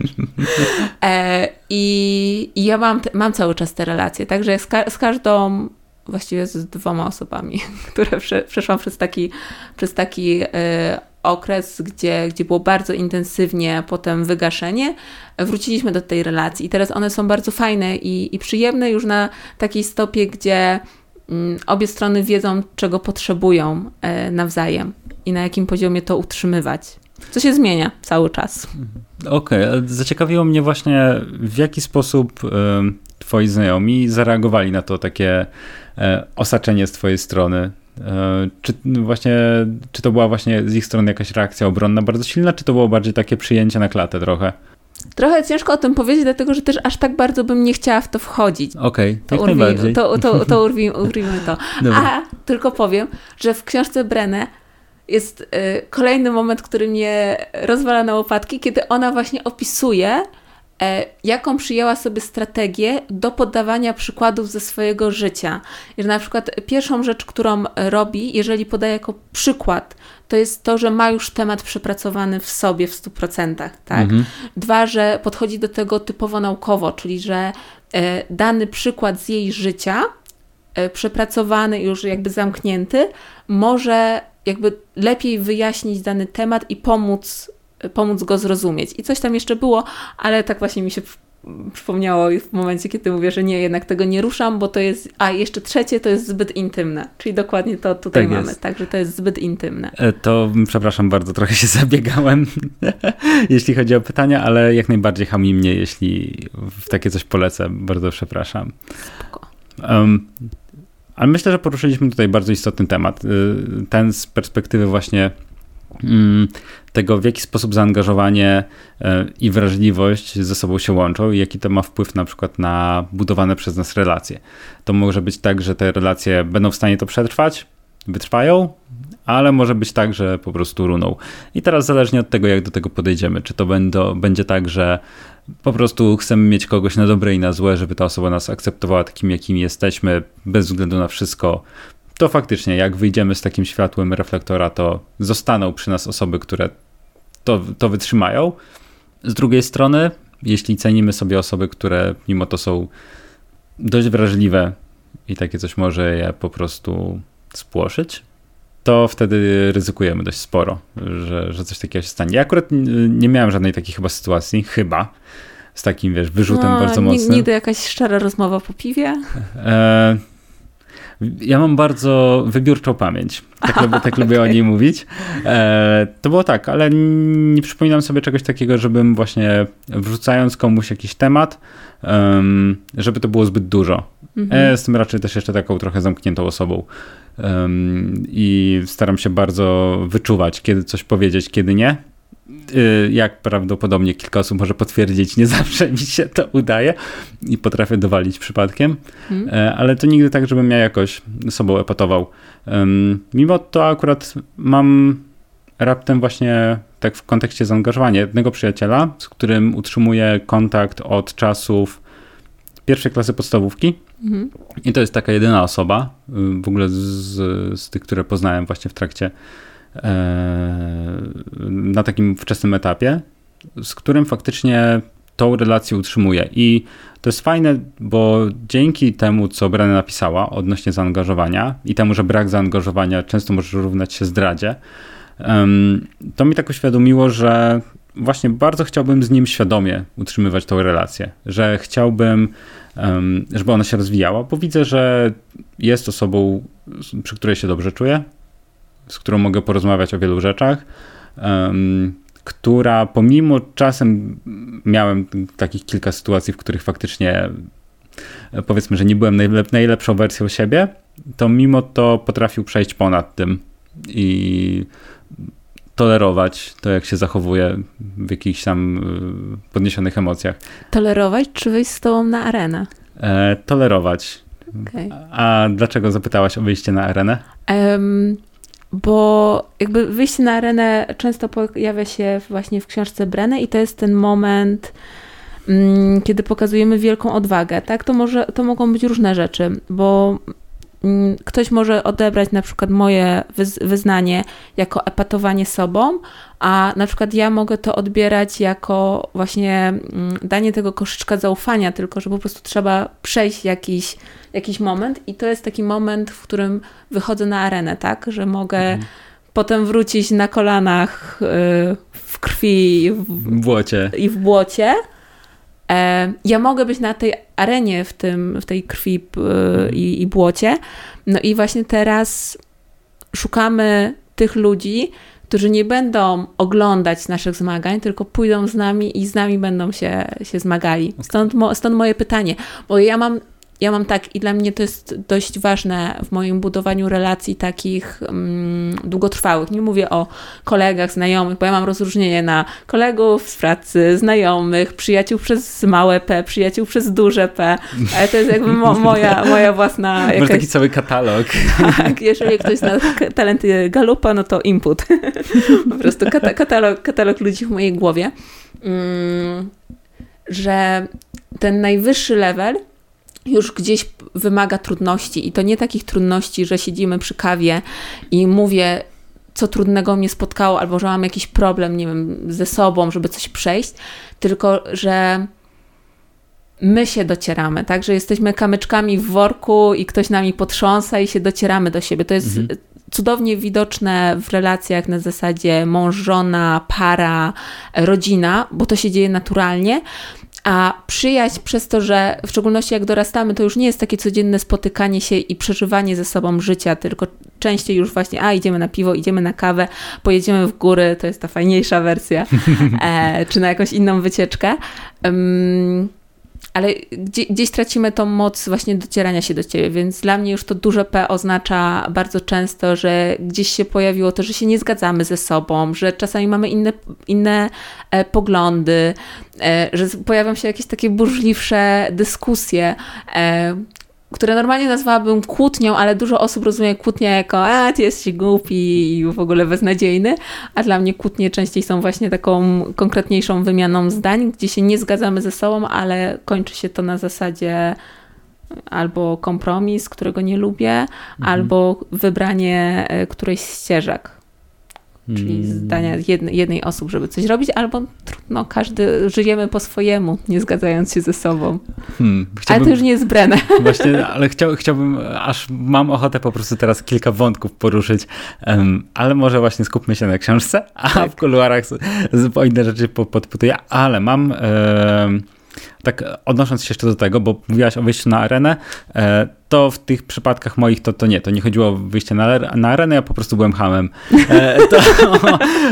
e, i, I ja mam, mam cały czas te relacje, także z, ka z każdą, właściwie z dwoma osobami, które prze, przeszłam przez taki, przez taki e, okres, gdzie, gdzie było bardzo intensywnie potem wygaszenie, wróciliśmy do tej relacji i teraz one są bardzo fajne i, i przyjemne już na takiej stopie, gdzie Mm, obie strony wiedzą, czego potrzebują e, nawzajem i na jakim poziomie to utrzymywać. Co się zmienia cały czas.
Okej, okay. zaciekawiło mnie właśnie, w jaki sposób twoi znajomi zareagowali na to takie e, osaczenie z twojej strony. E, czy właśnie, czy to była właśnie z ich strony jakaś reakcja obronna bardzo silna, czy to było bardziej takie przyjęcie na klatę trochę?
Trochę ciężko o tym powiedzieć, dlatego że też aż tak bardzo bym nie chciała w to wchodzić.
Okej, okay,
to, urwi, to, to, to urwijmy, urwijmy to. A tylko powiem, że w książce Brenę jest y, kolejny moment, który mnie rozwala na łopatki, kiedy ona właśnie opisuje, jaką przyjęła sobie strategię do podawania przykładów ze swojego życia. Że na przykład pierwszą rzecz, którą robi, jeżeli podaje jako przykład, to jest to, że ma już temat przepracowany w sobie w 100%. Tak? Mhm. Dwa, że podchodzi do tego typowo naukowo, czyli że e, dany przykład z jej życia, e, przepracowany, już jakby zamknięty, może jakby lepiej wyjaśnić dany temat i pomóc pomóc go zrozumieć. I coś tam jeszcze było, ale tak właśnie mi się przypomniało w momencie, kiedy mówię, że nie, jednak tego nie ruszam, bo to jest, a jeszcze trzecie to jest zbyt intymne, czyli dokładnie to tutaj tak mamy, jest. także to jest zbyt intymne.
E, to przepraszam bardzo, trochę się zabiegałem, jeśli chodzi o pytania, ale jak najbardziej hami mnie, jeśli w takie coś polecę, bardzo przepraszam. Spoko. Um, ale myślę, że poruszyliśmy tutaj bardzo istotny temat, y, ten z perspektywy właśnie Mm, tego, w jaki sposób zaangażowanie e, i wrażliwość ze sobą się łączą i jaki to ma wpływ na przykład na budowane przez nas relacje. To może być tak, że te relacje będą w stanie to przetrwać, wytrwają, ale może być tak, że po prostu runą. I teraz zależnie od tego, jak do tego podejdziemy, czy to będą, będzie tak, że po prostu chcemy mieć kogoś na dobre i na złe, żeby ta osoba nas akceptowała takim, jakimi jesteśmy, bez względu na wszystko, to faktycznie, jak wyjdziemy z takim światłem reflektora, to zostaną przy nas osoby, które to, to wytrzymają. Z drugiej strony, jeśli cenimy sobie osoby, które mimo to są dość wrażliwe i takie coś może je po prostu spłoszyć, to wtedy ryzykujemy dość sporo, że, że coś takiego się stanie. Ja akurat nie miałem żadnej takiej chyba sytuacji, chyba, z takim, wiesz, wyrzutem no, bardzo mocnym.
Nigdy jakaś szczera rozmowa po piwie? E,
ja mam bardzo wybiórczą pamięć. Tak, lubię, tak okay. lubię o niej mówić. E, to było tak, ale nie przypominam sobie czegoś takiego, żebym właśnie wrzucając komuś jakiś temat, um, żeby to było zbyt dużo. Mhm. Ja jestem raczej też jeszcze taką trochę zamkniętą osobą. Um, I staram się bardzo wyczuwać, kiedy coś powiedzieć, kiedy nie. Y, jak prawdopodobnie kilka osób może potwierdzić, nie zawsze mi się to udaje i potrafię dowalić przypadkiem, hmm. ale to nigdy tak, żebym ja jakoś sobą epatował. Mimo to akurat mam raptem właśnie tak w kontekście zaangażowania jednego przyjaciela, z którym utrzymuję kontakt od czasów pierwszej klasy podstawówki. Mhm. I to jest taka jedyna osoba y, w ogóle z, z tych, które poznałem właśnie w trakcie na takim wczesnym etapie, z którym faktycznie tą relację utrzymuje. I to jest fajne, bo dzięki temu, co Brenna napisała odnośnie zaangażowania i temu, że brak zaangażowania często może równać się zdradzie, to mi tak uświadomiło, że właśnie bardzo chciałbym z nim świadomie utrzymywać tą relację, że chciałbym, żeby ona się rozwijała, bo widzę, że jest osobą, przy której się dobrze czuję, z którą mogę porozmawiać o wielu rzeczach, która pomimo czasem miałem takich kilka sytuacji, w których faktycznie powiedzmy, że nie byłem najlep najlepszą wersją siebie, to mimo to potrafił przejść ponad tym i tolerować to, jak się zachowuje w jakichś tam y, podniesionych emocjach.
Tolerować czy wyjść z tobą na arenę?
E, tolerować. Okay. A dlaczego zapytałaś o wyjście na arenę? Um,
bo jakby wyjście na arenę często pojawia się właśnie w książce Breny i to jest ten moment, mm, kiedy pokazujemy wielką odwagę, tak? To, może, to mogą być różne rzeczy, bo ktoś może odebrać na przykład moje wyznanie jako epatowanie sobą, a na przykład ja mogę to odbierać jako właśnie mm, danie tego koszyczka zaufania, tylko że po prostu trzeba przejść jakiś jakiś moment i to jest taki moment, w którym wychodzę na arenę, tak, że mogę mhm. potem wrócić na kolanach y, w krwi
w, w błocie.
i w błocie. E, ja mogę być na tej arenie w, tym, w tej krwi mhm. i, i błocie. No i właśnie teraz szukamy tych ludzi, którzy nie będą oglądać naszych zmagań, tylko pójdą z nami i z nami będą się, się zmagali. Stąd, mo, stąd moje pytanie, bo ja mam ja mam tak i dla mnie to jest dość ważne w moim budowaniu relacji takich um, długotrwałych. Nie mówię o kolegach, znajomych, bo ja mam rozróżnienie na kolegów z pracy, znajomych, przyjaciół przez małe P, przyjaciół przez duże P, ale to jest jakby mo moja, moja własna jakaś...
Masz taki cały katalog.
Tak, jeżeli ktoś zna talenty Galupa, no to input. po prostu katalog, katalog ludzi w mojej głowie. Um, że ten najwyższy level już gdzieś wymaga trudności i to nie takich trudności, że siedzimy przy kawie i mówię, co trudnego mnie spotkało, albo że mam jakiś problem, nie wiem, ze sobą, żeby coś przejść, tylko że my się docieramy, tak, że jesteśmy kamyczkami w worku i ktoś nami potrząsa i się docieramy do siebie. To jest mhm. cudownie widoczne w relacjach na zasadzie mąż, żona, para, rodzina, bo to się dzieje naturalnie. A przyjaźń przez to, że w szczególności jak dorastamy, to już nie jest takie codzienne spotykanie się i przeżywanie ze sobą życia, tylko częściej już właśnie, a idziemy na piwo, idziemy na kawę, pojedziemy w góry, to jest ta fajniejsza wersja, e, czy na jakąś inną wycieczkę. Um, ale gdzie, gdzieś tracimy tą moc właśnie docierania się do ciebie, więc dla mnie już to duże P oznacza bardzo często, że gdzieś się pojawiło to, że się nie zgadzamy ze sobą, że czasami mamy inne, inne e, poglądy, e, że pojawią się jakieś takie burzliwsze dyskusje, e, które normalnie nazwałabym kłótnią, ale dużo osób rozumie kłótnię jako a, ty jesteś głupi i w ogóle beznadziejny, a dla mnie kłótnie częściej są właśnie taką konkretniejszą wymianą zdań, gdzie się nie zgadzamy ze sobą, ale kończy się to na zasadzie albo kompromis, którego nie lubię, mhm. albo wybranie e, którejś z ścieżek czyli hmm. zdania jednej, jednej osób, żeby coś robić, albo trudno, każdy żyjemy po swojemu, nie zgadzając się ze sobą. Hmm, ale to już nie jest Brenę.
Właśnie, ale chciał, chciałbym, aż mam ochotę po prostu teraz kilka wątków poruszyć, um, ale może właśnie skupmy się na książce, a tak. w kuluarach zupełnie inne rzeczy podputuję, ale mam... Um, tak odnosząc się jeszcze do tego, bo mówiłaś o wyjściu na arenę, e, to w tych przypadkach moich to, to nie, to nie chodziło o wyjście na, na arenę, ja po prostu byłem hamem. E, to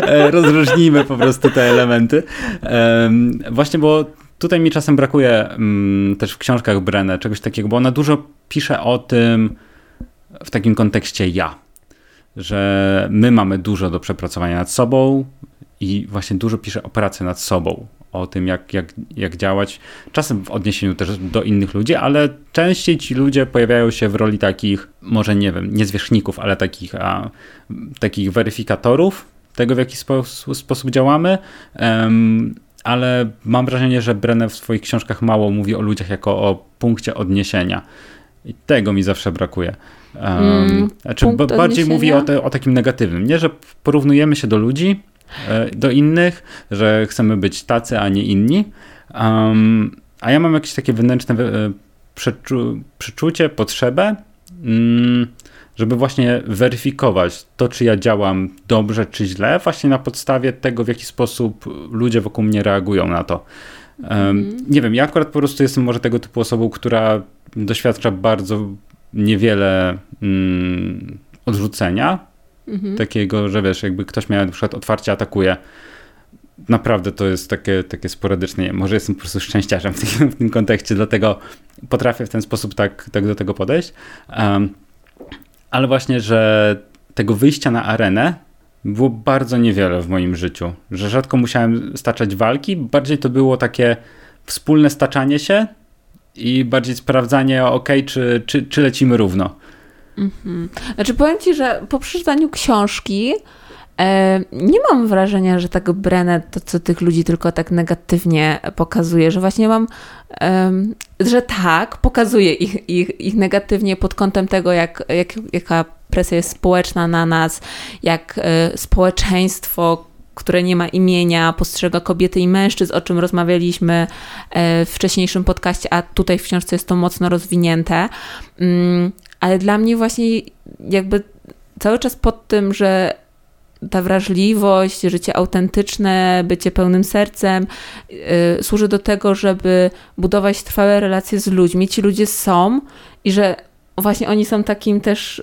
e, rozróżnijmy po prostu te elementy. Właśnie, bo tutaj mi czasem brakuje mm, też w książkach Brenę czegoś takiego, bo ona dużo pisze o tym w takim kontekście ja, że my mamy dużo do przepracowania nad sobą i właśnie dużo pisze o pracy nad sobą, o tym, jak, jak, jak działać. Czasem w odniesieniu też do innych ludzi, ale częściej ci ludzie pojawiają się w roli takich, może nie wiem, nie zwierzchników, ale takich, a, takich weryfikatorów tego, w jaki spo, sposób działamy. Um, ale mam wrażenie, że Brenner w swoich książkach mało mówi o ludziach jako o punkcie odniesienia. I tego mi zawsze brakuje. Um, mm, znaczy, bardziej odniesienia? mówi o, te, o takim negatywnym. Nie, że porównujemy się do ludzi, do innych, że chcemy być tacy, a nie inni. Um, a ja mam jakieś takie wewnętrzne e, przeczu przeczucie, potrzebę, mm, żeby właśnie weryfikować to, czy ja działam dobrze, czy źle, właśnie na podstawie tego, w jaki sposób ludzie wokół mnie reagują na to. Um, nie wiem, ja akurat po prostu jestem może tego typu osobą, która doświadcza bardzo niewiele mm, odrzucenia Mhm. Takiego, że wiesz, jakby ktoś miał na przykład otwarcie atakuje. Naprawdę to jest takie, takie sporadyczne. Może jestem po prostu szczęściarzem w tym, w tym kontekście, dlatego potrafię w ten sposób tak, tak do tego podejść. Um, ale właśnie, że tego wyjścia na arenę było bardzo niewiele w moim życiu. Że rzadko musiałem staczać walki, bardziej to było takie wspólne staczanie się i bardziej sprawdzanie, ok, czy, czy, czy lecimy równo.
Mhm. Znaczy powiem Ci, że po przeczytaniu książki e, nie mam wrażenia, że tak Brennet to, co tych ludzi tylko tak negatywnie pokazuje, że właśnie mam, e, że tak, pokazuje ich, ich, ich negatywnie pod kątem tego, jak, jak, jaka presja jest społeczna na nas, jak e, społeczeństwo, które nie ma imienia, postrzega kobiety i mężczyzn, o czym rozmawialiśmy e, w wcześniejszym podcaście, a tutaj w książce jest to mocno rozwinięte. Ale dla mnie właśnie jakby cały czas pod tym, że ta wrażliwość, życie autentyczne, bycie pełnym sercem yy, służy do tego, żeby budować trwałe relacje z ludźmi. Ci ludzie są i że właśnie oni są takim też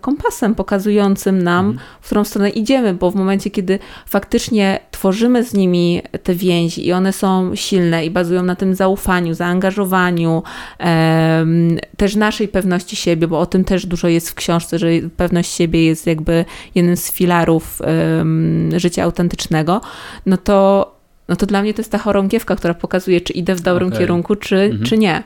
kompasem pokazującym nam, mhm. w którą stronę idziemy, bo w momencie, kiedy faktycznie tworzymy z nimi te więzi i one są silne i bazują na tym zaufaniu, zaangażowaniu, też naszej pewności siebie, bo o tym też dużo jest w książce, że pewność siebie jest jakby jednym z filarów życia autentycznego, no to no to dla mnie to jest ta chorągiewka, która pokazuje, czy idę w dobrym okay. kierunku, czy, mhm. czy nie.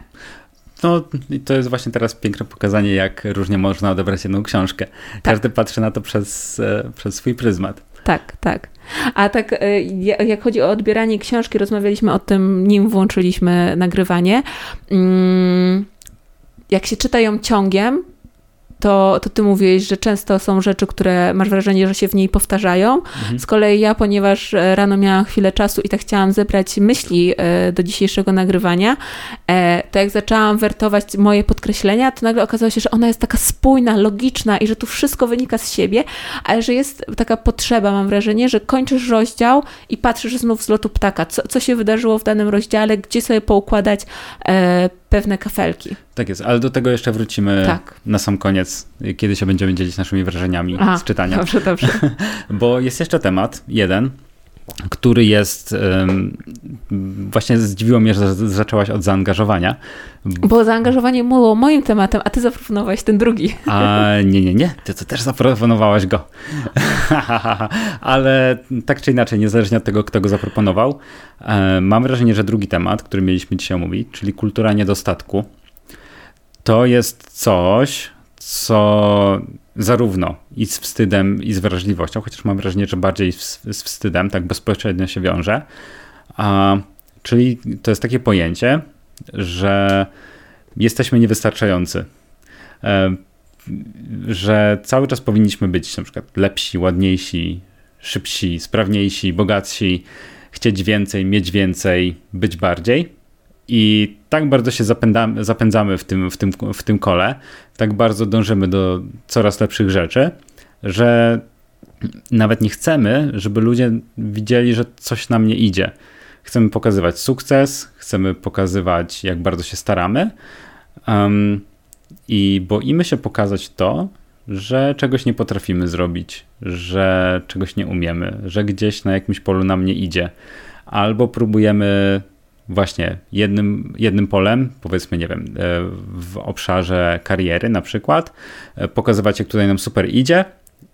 No, to jest właśnie teraz piękne pokazanie, jak różnie można odebrać jedną książkę. Tak. Każdy patrzy na to przez, e, przez swój pryzmat.
Tak, tak. A tak, e, jak chodzi o odbieranie książki, rozmawialiśmy o tym, nim włączyliśmy nagrywanie. Mm, jak się czyta ją ciągiem, to, to ty mówiłeś, że często są rzeczy, które masz wrażenie, że się w niej powtarzają. Mhm. Z kolei ja, ponieważ e, rano miałam chwilę czasu i tak chciałam zebrać myśli do dzisiejszego nagrywania, to jak zaczęłam wertować moje podkreślenia, to nagle okazało się, że ona jest taka spójna, logiczna i że tu wszystko wynika z siebie, ale że jest taka potrzeba, mam wrażenie, że kończysz rozdział i patrzysz znów z lotu ptaka, co, co się wydarzyło w danym rozdziale, gdzie sobie poukładać pewne kafelki.
Tak jest, ale do tego jeszcze wrócimy tak. na sam koniec, kiedy się będziemy dzielić naszymi wrażeniami Aha, z czytania.
Dobrze, dobrze.
Bo jest jeszcze temat, jeden, który jest. Właśnie zdziwiło mnie, że zaczęłaś od zaangażowania.
Bo zaangażowanie było moim tematem, a ty zaproponowałeś ten drugi.
A nie, nie, nie. Ty to też zaproponowałaś go. Ale tak czy inaczej, niezależnie od tego, kto go zaproponował, e, mam wrażenie, że drugi temat, który mieliśmy dzisiaj omówić, czyli kultura niedostatku, to jest coś, co zarówno i z wstydem, i z wrażliwością, chociaż mam wrażenie, że bardziej z, wstydem, tak bezpośrednio się wiąże. A, czyli to jest takie pojęcie, że jesteśmy niewystarczający. E, że cały czas powinniśmy być na przykład lepsi, ładniejsi, szybsi, sprawniejsi, bogatsi, chcieć więcej, mieć więcej, być bardziej. I tak bardzo się zapędzamy, zapędzamy w, tym, w, tym, w tym kole, tak bardzo dążymy do coraz lepszych rzeczy, że nawet nie chcemy, żeby ludzie widzieli, że coś nam nie idzie. Chcemy pokazywać sukces, chcemy pokazywać, jak bardzo się staramy. Um, I boimy się pokazać to, że czegoś nie potrafimy zrobić, że czegoś nie umiemy, że gdzieś na jakimś polu nam nie idzie. Albo próbujemy właśnie jednym, jednym polem, powiedzmy, nie wiem, e, w obszarze kariery na przykład, e, pokazywać, jak tutaj nam super idzie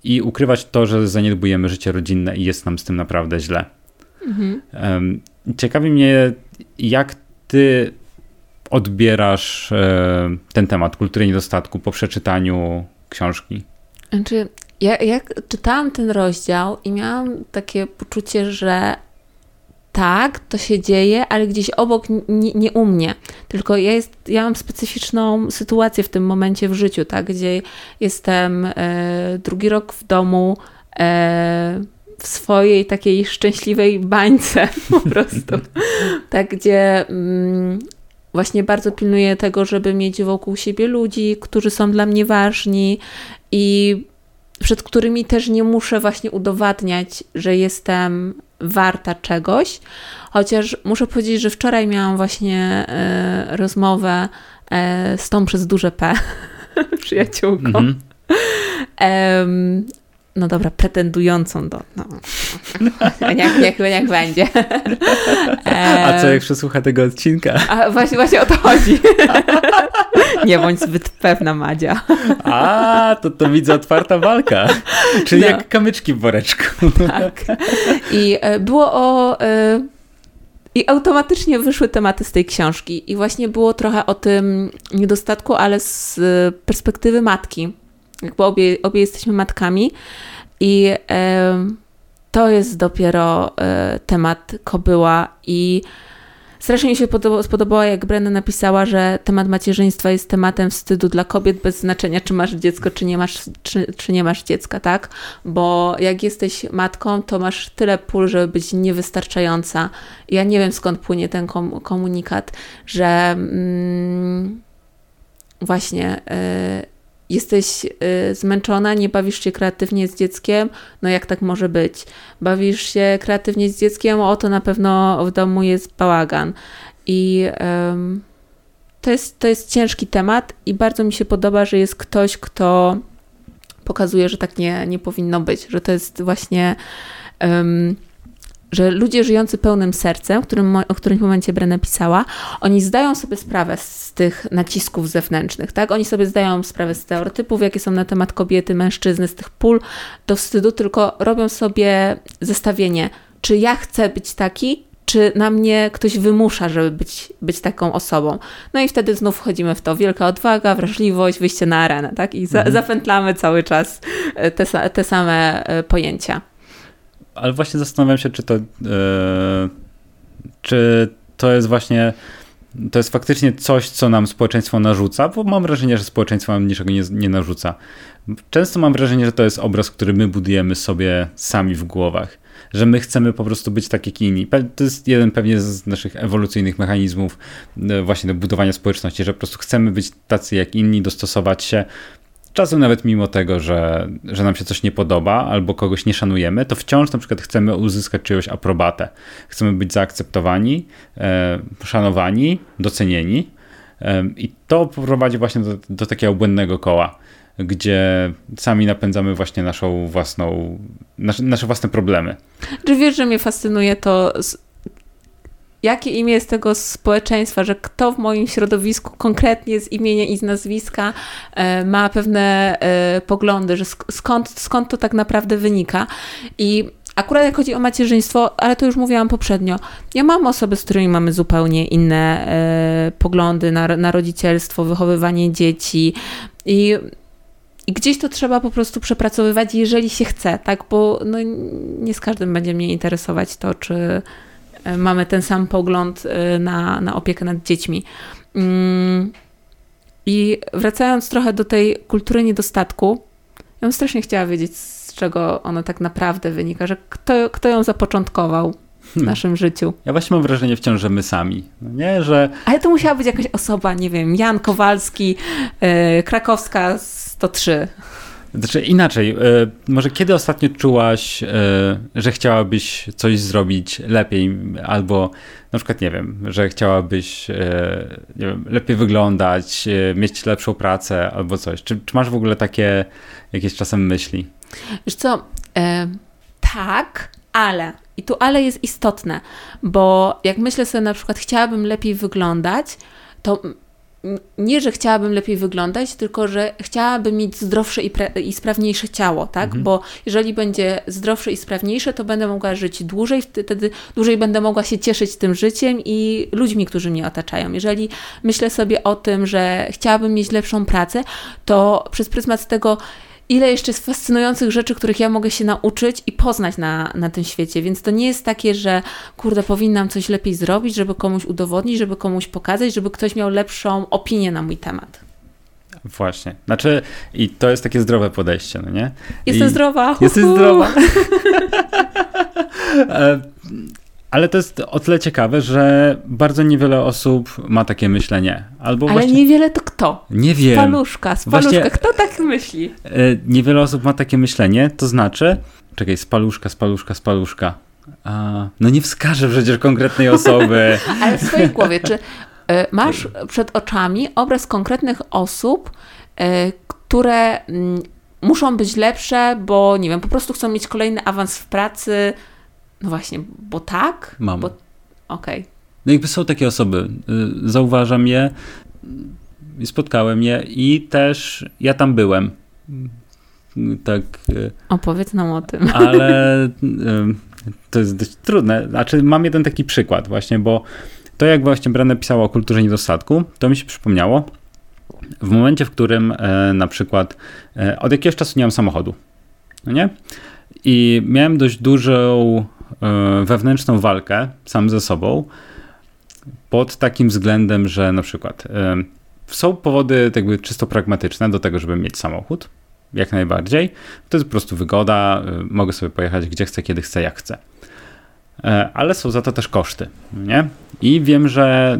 i ukrywać to, że zaniedbujemy życie rodzinne i jest nam z tym naprawdę źle. Mhm. Ciekawi mnie, jak ty odbierasz e, ten temat kultury niedostatku po przeczytaniu książki?
Znaczy, ja jak czytałam ten rozdział i miałam takie poczucie, że tak, to się dzieje, ale gdzieś obok, nie, nie u mnie. Tylko ja, jest, ja mam specyficzną sytuację w tym momencie w życiu, tak, gdzie jestem e, drugi rok w domu, e, w swojej takiej szczęśliwej bańce po prostu. tak, gdzie mm, właśnie bardzo pilnuję tego, żeby mieć wokół siebie ludzi, którzy są dla mnie ważni i przed którymi też nie muszę właśnie udowadniać, że jestem warta czegoś. Chociaż muszę powiedzieć, że wczoraj miałam właśnie e, rozmowę e, z tą przez duże P przyjaciółką. Mm -hmm. No dobra, pretendującą do. No, niech, niech, niech będzie.
A co jak przesłucha tego odcinka?
A właśnie, właśnie o to chodzi. Nie bądź zbyt pewna, Madzia.
A, to to widzę otwarta walka. Czyli no. jak kamyczki w woreczku.
Tak. I e, było o... E, I automatycznie wyszły tematy z tej książki. I właśnie było trochę o tym niedostatku, ale z perspektywy matki. Jakby obie, obie jesteśmy matkami. I e, to jest dopiero e, temat kobyła. I Strasznie mi się spodobało, jak Brenda napisała, że temat macierzyństwa jest tematem wstydu dla kobiet bez znaczenia, czy masz dziecko, czy nie masz, czy, czy nie masz dziecka, tak? Bo jak jesteś matką, to masz tyle pól, żeby być niewystarczająca. Ja nie wiem, skąd płynie ten komunikat, że mm, właśnie... Yy, jesteś y, zmęczona, nie bawisz się kreatywnie z dzieckiem, no jak tak może być? Bawisz się kreatywnie z dzieckiem, o to na pewno w domu jest bałagan. I to, jest, to jest ciężki temat i bardzo mi się podoba, że jest ktoś, kto pokazuje, że tak nie, nie powinno być, że to jest właśnie. Że ludzie żyjący pełnym sercem, którym, o którym w momencie Brenna pisała, oni zdają sobie sprawę z tych nacisków zewnętrznych, tak? Oni sobie zdają sprawę z stereotypów, jakie są na temat kobiety, mężczyzny, z tych pól do wstydu, tylko robią sobie zestawienie, czy ja chcę być taki, czy na mnie ktoś wymusza, żeby być, być taką osobą. No i wtedy znów wchodzimy w to. Wielka odwaga, wrażliwość, wyjście na arenę, tak? I za, mhm. zapętlamy cały czas e, te, te same e, pojęcia.
Ale właśnie zastanawiam się, czy to, yy, czy to jest właśnie to jest faktycznie coś, co nam społeczeństwo narzuca, bo mam wrażenie, że społeczeństwo nam niczego nie, nie narzuca. Często mam wrażenie, że to jest obraz, który my budujemy sobie sami w głowach że my chcemy po prostu być tak jak inni. To jest jeden pewnie z naszych ewolucyjnych mechanizmów e, właśnie do budowania społeczności, że po prostu chcemy być tacy jak inni, dostosować się. Czasem nawet mimo tego, że, że nam się coś nie podoba albo kogoś nie szanujemy, to wciąż na przykład chcemy uzyskać czyjąś aprobatę. Chcemy być zaakceptowani, e, szanowani, docenieni. I to prowadzi właśnie do, do takiego błędnego koła gdzie sami napędzamy właśnie naszą własną, nasze, nasze własne problemy.
Czy wiesz, że mnie fascynuje to, jakie imię jest tego społeczeństwa, że kto w moim środowisku konkretnie z imienia i z nazwiska e, ma pewne e, poglądy, że skąd, skąd to tak naprawdę wynika. I Akurat jak chodzi o macierzyństwo, ale to już mówiłam poprzednio, ja mam osoby, z którymi mamy zupełnie inne e, poglądy na, na rodzicielstwo, wychowywanie dzieci i i gdzieś to trzeba po prostu przepracowywać, jeżeli się chce, tak? Bo no, nie z każdym będzie mnie interesować to, czy mamy ten sam pogląd e, na, na opiekę nad dziećmi. Mm. I wracając trochę do tej kultury niedostatku, ja bym strasznie chciała wiedzieć, z czego ona tak naprawdę wynika, że kto, kto ją zapoczątkował w hmm. naszym życiu.
Ja właśnie mam wrażenie wciąż, że my sami. No nie, że...
Ale to musiała być jakaś osoba, nie wiem, Jan Kowalski, yy, Krakowska 103.
Znaczy inaczej, e, może kiedy ostatnio czułaś, e, że chciałabyś coś zrobić lepiej, albo na przykład, nie wiem, że chciałabyś nie wiem, lepiej wyglądać, mieć lepszą pracę albo coś. Czy, czy masz w ogóle takie jakieś czasem myśli?
Wiesz co, e, tak, ale i tu ale jest istotne, bo jak myślę sobie na przykład, chciałabym lepiej wyglądać, to nie, że chciałabym lepiej wyglądać, tylko że chciałabym mieć zdrowsze i, i sprawniejsze ciało, tak? Mhm. Bo jeżeli będzie zdrowsze i sprawniejsze, to będę mogła żyć dłużej, wtedy dłużej będę mogła się cieszyć tym życiem i ludźmi, którzy mnie otaczają. Jeżeli myślę sobie o tym, że chciałabym mieć lepszą pracę, to przez pryzmat tego, ile jeszcze jest fascynujących rzeczy, których ja mogę się nauczyć i poznać na, na tym świecie. Więc to nie jest takie, że kurde, powinnam coś lepiej zrobić, żeby komuś udowodnić, żeby komuś pokazać, żeby ktoś miał lepszą opinię na mój temat.
Właśnie. Znaczy, i to jest takie zdrowe podejście, no nie?
Jestem I zdrowa.
Jesteś zdrowa. E, ale to jest o tyle ciekawe, że bardzo niewiele osób ma takie myślenie. Albo
Ale właśnie... niewiele to kto?
Nie wiem.
Spaluszka, spaluszka. Właśnie... Kto tak myśli?
E, niewiele osób ma takie myślenie, to znaczy... Czekaj, spaluszka, spaluszka, spaluszka. A, no nie wskażę przecież konkretnej osoby.
Ale w swojej głowie, czy y, masz przed oczami obraz konkretnych osób, y, które y, muszą być lepsze, bo nie wiem, po prostu chcą mieć kolejny awans w pracy, no właśnie, bo tak?
Mam.
Bo... Okej. Okay.
No jakby są takie osoby. Y, zauważam je, y, spotkałem je i też ja tam byłem. Tak.
Y, Opowiedz nam o tym.
Ale to jest dość trudne. Znaczy, mam jeden taki przykład właśnie, bo to jak właśnie Brenna pisała o kulturze niedostatku, to mi się przypomniało w momencie, w którym e, na przykład e, od jakiegoś czasu nie mam samochodu. No nie? I miałem dość dużą wewnętrzną walkę sam ze sobą pod takim względem, że na przykład e, są powody jakby czysto pragmatyczne do tego, żeby mieć samochód, jak najbardziej. To jest po prostu wygoda, e, mogę sobie pojechać gdzie chcę, kiedy chcę, jak chcę. Ale są za to też koszty, nie? I wiem, że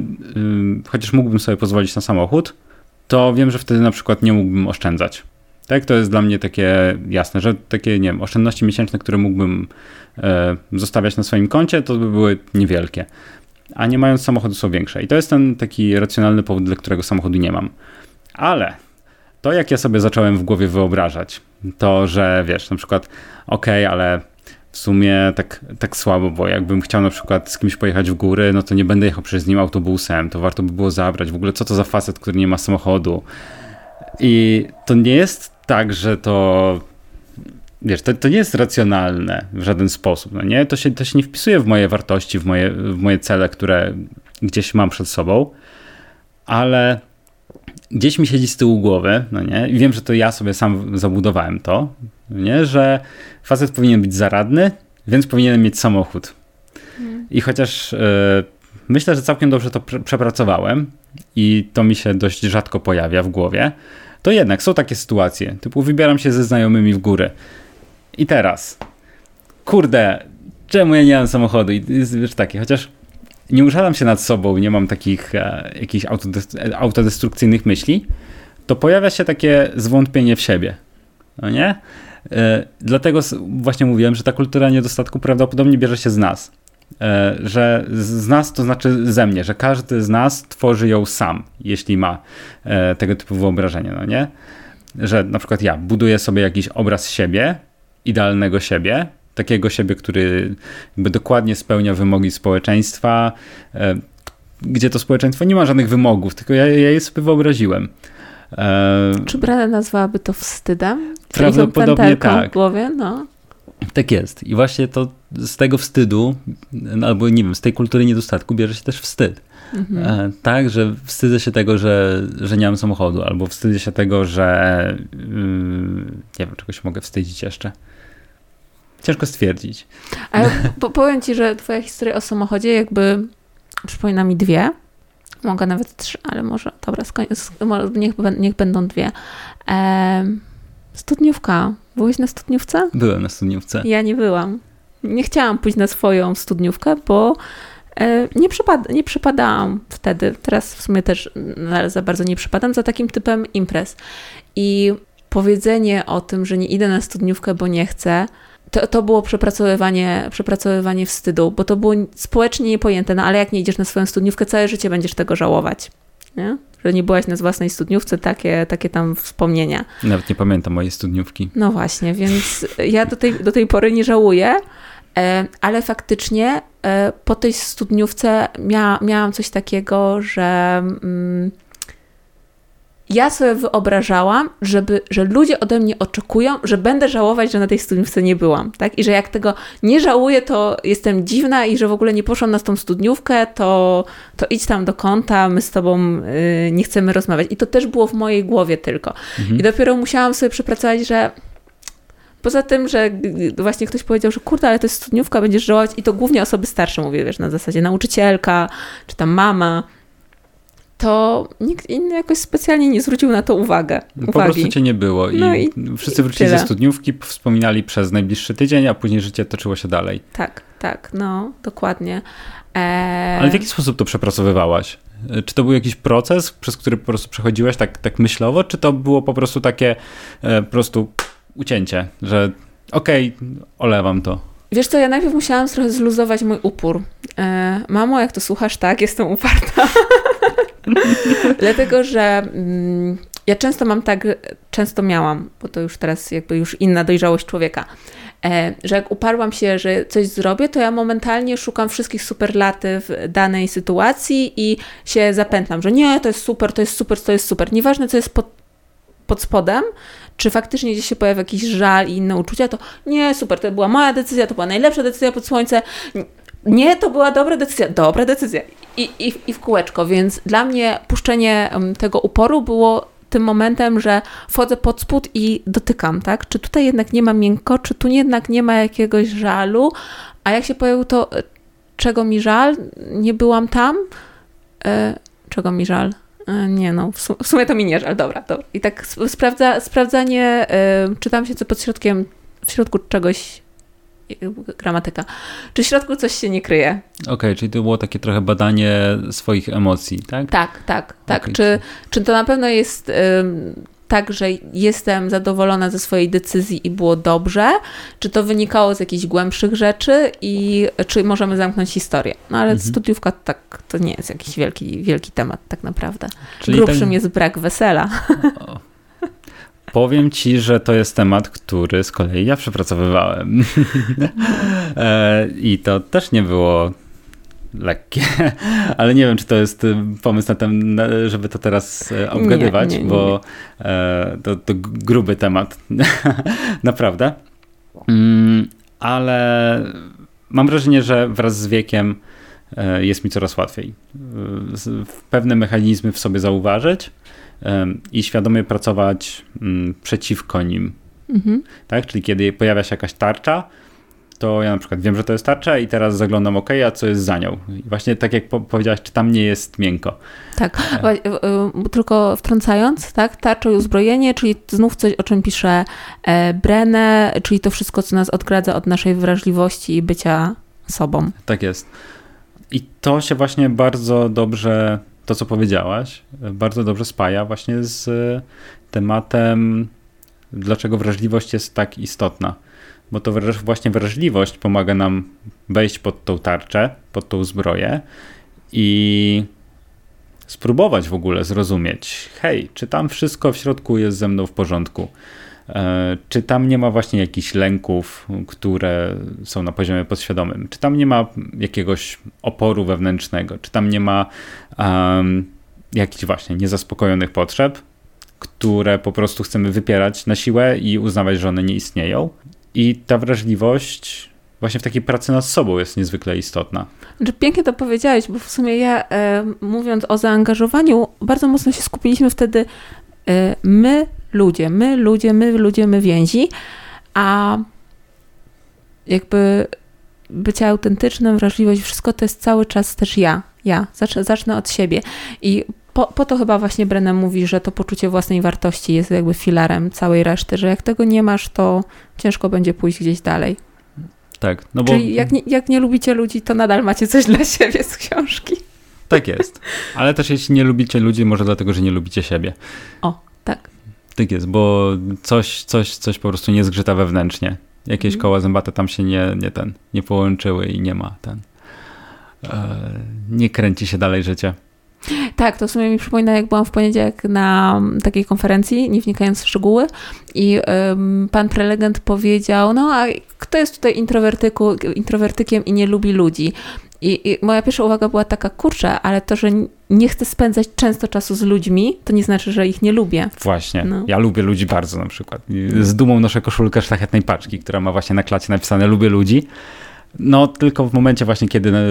chociaż mógłbym sobie pozwolić na samochód, to wiem, że wtedy na przykład nie mógłbym oszczędzać. Tak, to jest dla mnie takie jasne, że takie, nie wiem, oszczędności miesięczne, które mógłbym e, zostawiać na swoim koncie, to by były niewielkie. A nie mając samochodu są większe. I to jest ten taki racjonalny powód, dla którego samochodu nie mam. Ale to jak ja sobie zacząłem w głowie wyobrażać, to, że wiesz, na przykład, okej, okay, ale w sumie tak, tak słabo, bo jakbym chciał na przykład z kimś pojechać w góry, no to nie będę jechał przez nim autobusem, to warto by było zabrać. W ogóle co to za facet, który nie ma samochodu? I to nie jest tak, że to wiesz, to, to nie jest racjonalne w żaden sposób, no nie? To się, to się nie wpisuje w moje wartości, w moje, w moje cele, które gdzieś mam przed sobą, ale gdzieś mi siedzi z tyłu głowy, no nie? I wiem, że to ja sobie sam zabudowałem to, no nie? Że facet powinien być zaradny, więc powinien mieć samochód. Hmm. I chociaż y, myślę, że całkiem dobrze to prze przepracowałem i to mi się dość rzadko pojawia w głowie, to jednak są takie sytuacje, typu wybieram się ze znajomymi w górę. I teraz, kurde, czemu ja nie mam samochodu? I wiesz, takie, chociaż nie użalam się nad sobą, nie mam takich e, jakichś autodestrukcyjnych myśli, to pojawia się takie zwątpienie w siebie. No nie? E, dlatego właśnie mówiłem, że ta kultura niedostatku prawdopodobnie bierze się z nas. E, że z nas to znaczy ze mnie, że każdy z nas tworzy ją sam, jeśli ma e, tego typu wyobrażenie, no nie? Że na przykład ja buduję sobie jakiś obraz siebie, idealnego siebie, takiego siebie, który jakby dokładnie spełnia wymogi społeczeństwa, e, gdzie to społeczeństwo nie ma żadnych wymogów, tylko ja, ja je sobie wyobraziłem.
Czy Brada nazwałaby to wstydem?
Prawdopodobnie tak.
W głowie? No.
Tak jest. I właśnie to z tego wstydu, albo nie wiem, z tej kultury niedostatku bierze się też wstyd. Mhm. E, tak, że wstydzę się tego, że, że nie mam samochodu, albo wstydzę się tego, że yy, nie wiem, czegoś mogę wstydzić jeszcze. Ciężko stwierdzić.
Ale po, powiem ci, że twoja historia o samochodzie jakby przypomina mi dwie. Mogę nawet trzy, ale może, dobra, niech, niech będą dwie. E, studniówka. Byłeś na studniówce?
Byłem na studniówce.
Ja nie byłam. Nie chciałam pójść na swoją studniówkę, bo e, nie, przypad nie przypadałam wtedy. Teraz w sumie też za bardzo nie przypadam za takim typem imprez. I powiedzenie o tym, że nie idę na studniówkę, bo nie chcę, to, to było przepracowywanie, przepracowywanie wstydu, bo to było społecznie niepojęte, no ale jak nie idziesz na swoją studniówkę, całe życie będziesz tego żałować. Nie? Że nie byłaś na własnej studniówce, takie, takie tam wspomnienia.
Nawet nie pamiętam mojej studniówki.
No właśnie, więc ja do tej, do tej pory nie żałuję, e, ale faktycznie e, po tej studniówce mia, miałam coś takiego, że. Mm, ja sobie wyobrażałam, żeby, że ludzie ode mnie oczekują, że będę żałować, że na tej studniówce nie byłam, tak? I że jak tego nie żałuję, to jestem dziwna i że w ogóle nie poszłam na tą studniówkę, to, to idź tam do kąta, my z tobą y, nie chcemy rozmawiać. I to też było w mojej głowie tylko. Mhm. I dopiero musiałam sobie przepracować, że Poza tym, że właśnie ktoś powiedział, że kurde, ale to jest studniówka, będziesz żałować i to głównie osoby starsze, mówię, wiesz, na zasadzie nauczycielka, czy tam mama, to nikt inny jakoś specjalnie nie zwrócił na to uwagę.
Po prostu cię nie było i, no i wszyscy wrócili ze studniówki, wspominali przez najbliższy tydzień, a później życie toczyło się dalej.
Tak, tak, no, dokładnie.
Eee... Ale w jaki sposób to przepracowywałaś? Czy to był jakiś proces, przez który po prostu przechodziłaś tak, tak myślowo, czy to było po prostu takie e, po prostu ucięcie, że okej, okay, olewam to?
Wiesz co, ja najpierw musiałam trochę zluzować mój upór. E, mamo, jak to słuchasz, tak, jestem uparta. Dlatego, że mm, ja często mam tak, często miałam, bo to już teraz jakby już inna dojrzałość człowieka, e, że jak uparłam się, że coś zrobię, to ja momentalnie szukam wszystkich superlatyw danej sytuacji i się zapętlam, że nie, to jest super, to jest super, to jest super. Nieważne, co jest pod, pod spodem, czy faktycznie gdzieś się pojawia jakiś żal i inne uczucia, to nie, super, to była moja decyzja, to była najlepsza decyzja pod słońce. Nie, to była dobra decyzja, dobra decyzja. I, i, i w kółeczko, więc dla mnie puszczenie tego uporu było tym momentem, że wchodzę pod spód i dotykam, tak? Czy tutaj jednak nie ma miękko, czy tu jednak nie ma jakiegoś żalu, a jak się pojawił to, e, czego mi żal, nie byłam tam, e, czego mi żal? E, nie no, w, sum w, sumie to mi nie żal, dobra, dobra. I tak sprawdza, sprawdzanie, e, czytam się co pod środkiem, w środku czegoś gramatyka. Czy w środku coś się nie kryje?
Okej, okay, czyli to było takie trochę badanie swoich emocji, tak?
Tak, tak, tak. Okay. Czy, czy to na pewno jest tak, że jestem zadowolona ze swojej decyzji i było dobrze? Czy to wynikało z jakichś głębszych rzeczy i czy możemy zamknąć historię? No ale mhm. studiówka tak, to nie jest jakiś wielki, wielki temat tak naprawdę. Czyli Grubszym ten... jest brak wesela.
Powiem ci, że to jest temat, który z kolei ja przepracowywałem. E, I to też nie było lekkie, ale nie wiem, czy to jest y, pomysł na ten, żeby to teraz e, obgadywać, nie, nie, nie, bo to, to gruby temat, naprawdę. Mm, ale mam wrażenie, że wraz z wiekiem e, jest mi coraz łatwiej pewne mechanizmy w sobie zauważyć i świadomie pracować mm, przeciwko nim. Mhm. Tak? Czyli kiedy pojawia się jakaś tarcza, to ja na przykład wiem, że to jest tarcza i teraz zaglądam, ok, a co jest za nią? I właśnie tak jak powiedziałaś, czy tam nie jest miękko.
Tak, e. e, e, tylko wtrącając, tak, tarcza i uzbrojenie, czyli znów coś, o czym pisze Brenne, czyli to wszystko, co nas odgradza od naszej wrażliwości i bycia sobą.
Tak jest. I to się właśnie bardzo dobrze, to co powiedziałaś, bardzo dobrze spaja właśnie z tematem, dlaczego wrażliwość jest tak istotna bo to właśnie wrażliwość pomaga nam wejść pod tą tarczę, pod tą zbroję i spróbować w ogóle zrozumieć, hej, czy tam wszystko w środku jest ze mną w porządku? E, czy tam nie ma właśnie jakichś lęków, które są na poziomie podświadomym? Czy tam nie ma jakiegoś oporu wewnętrznego? Czy tam nie ma um, jakichś właśnie niezaspokojonych potrzeb, które po prostu chcemy wypierać na siłę i uznawać, że one nie istnieją? I ta wrażliwość właśnie w takiej pracy nad sobą jest niezwykle istotna.
Znaczy, pięknie to powiedziałeś, bo w sumie ja e, mówiąc o zaangażowaniu, bardzo mocno się skupiliśmy wtedy e, my ludzie, my ludzie, my ludzie, my więzi, a jakby bycie autentycznym, wrażliwość, wszystko to jest cały czas też ja, ja. Zacznę, zacznę od siebie. I po, po to chyba właśnie Brennan mówi, że to poczucie własnej wartości jest jakby filarem całej reszty, że jak tego nie masz, to ciężko będzie pójść gdzieś dalej.
Tak,
no bo... Czyli jak nie, jak nie lubicie ludzi, to nadal macie coś dla siebie z książki.
Tak jest. Ale też jeśli nie lubicie ludzi, może dlatego, że nie lubicie siebie.
O, tak.
Tak jest, bo coś, coś, coś po prostu nie zgrzyta wewnętrznie. Jakieś mm. koła zębate tam się nie, nie ten, nie połączyły i nie ma ten. E, nie kręci się dalej życie.
Tak, to w sumie mi przypomina, jak byłam w poniedziałek na takiej konferencji, nie wnikając w szczegóły, i pan prelegent powiedział: No, a kto jest tutaj introwertyku, introwertykiem i nie lubi ludzi? I, I, moja pierwsza uwaga była taka, kurczę, ale to, że nie chcę spędzać często czasu z ludźmi, to nie znaczy, że ich nie lubię.
Właśnie. No. Ja lubię ludzi bardzo na przykład. Z dumą noszę koszulkę szlachetnej paczki, która ma właśnie na klacie napisane lubię ludzi. No, tylko w momencie właśnie, kiedy e,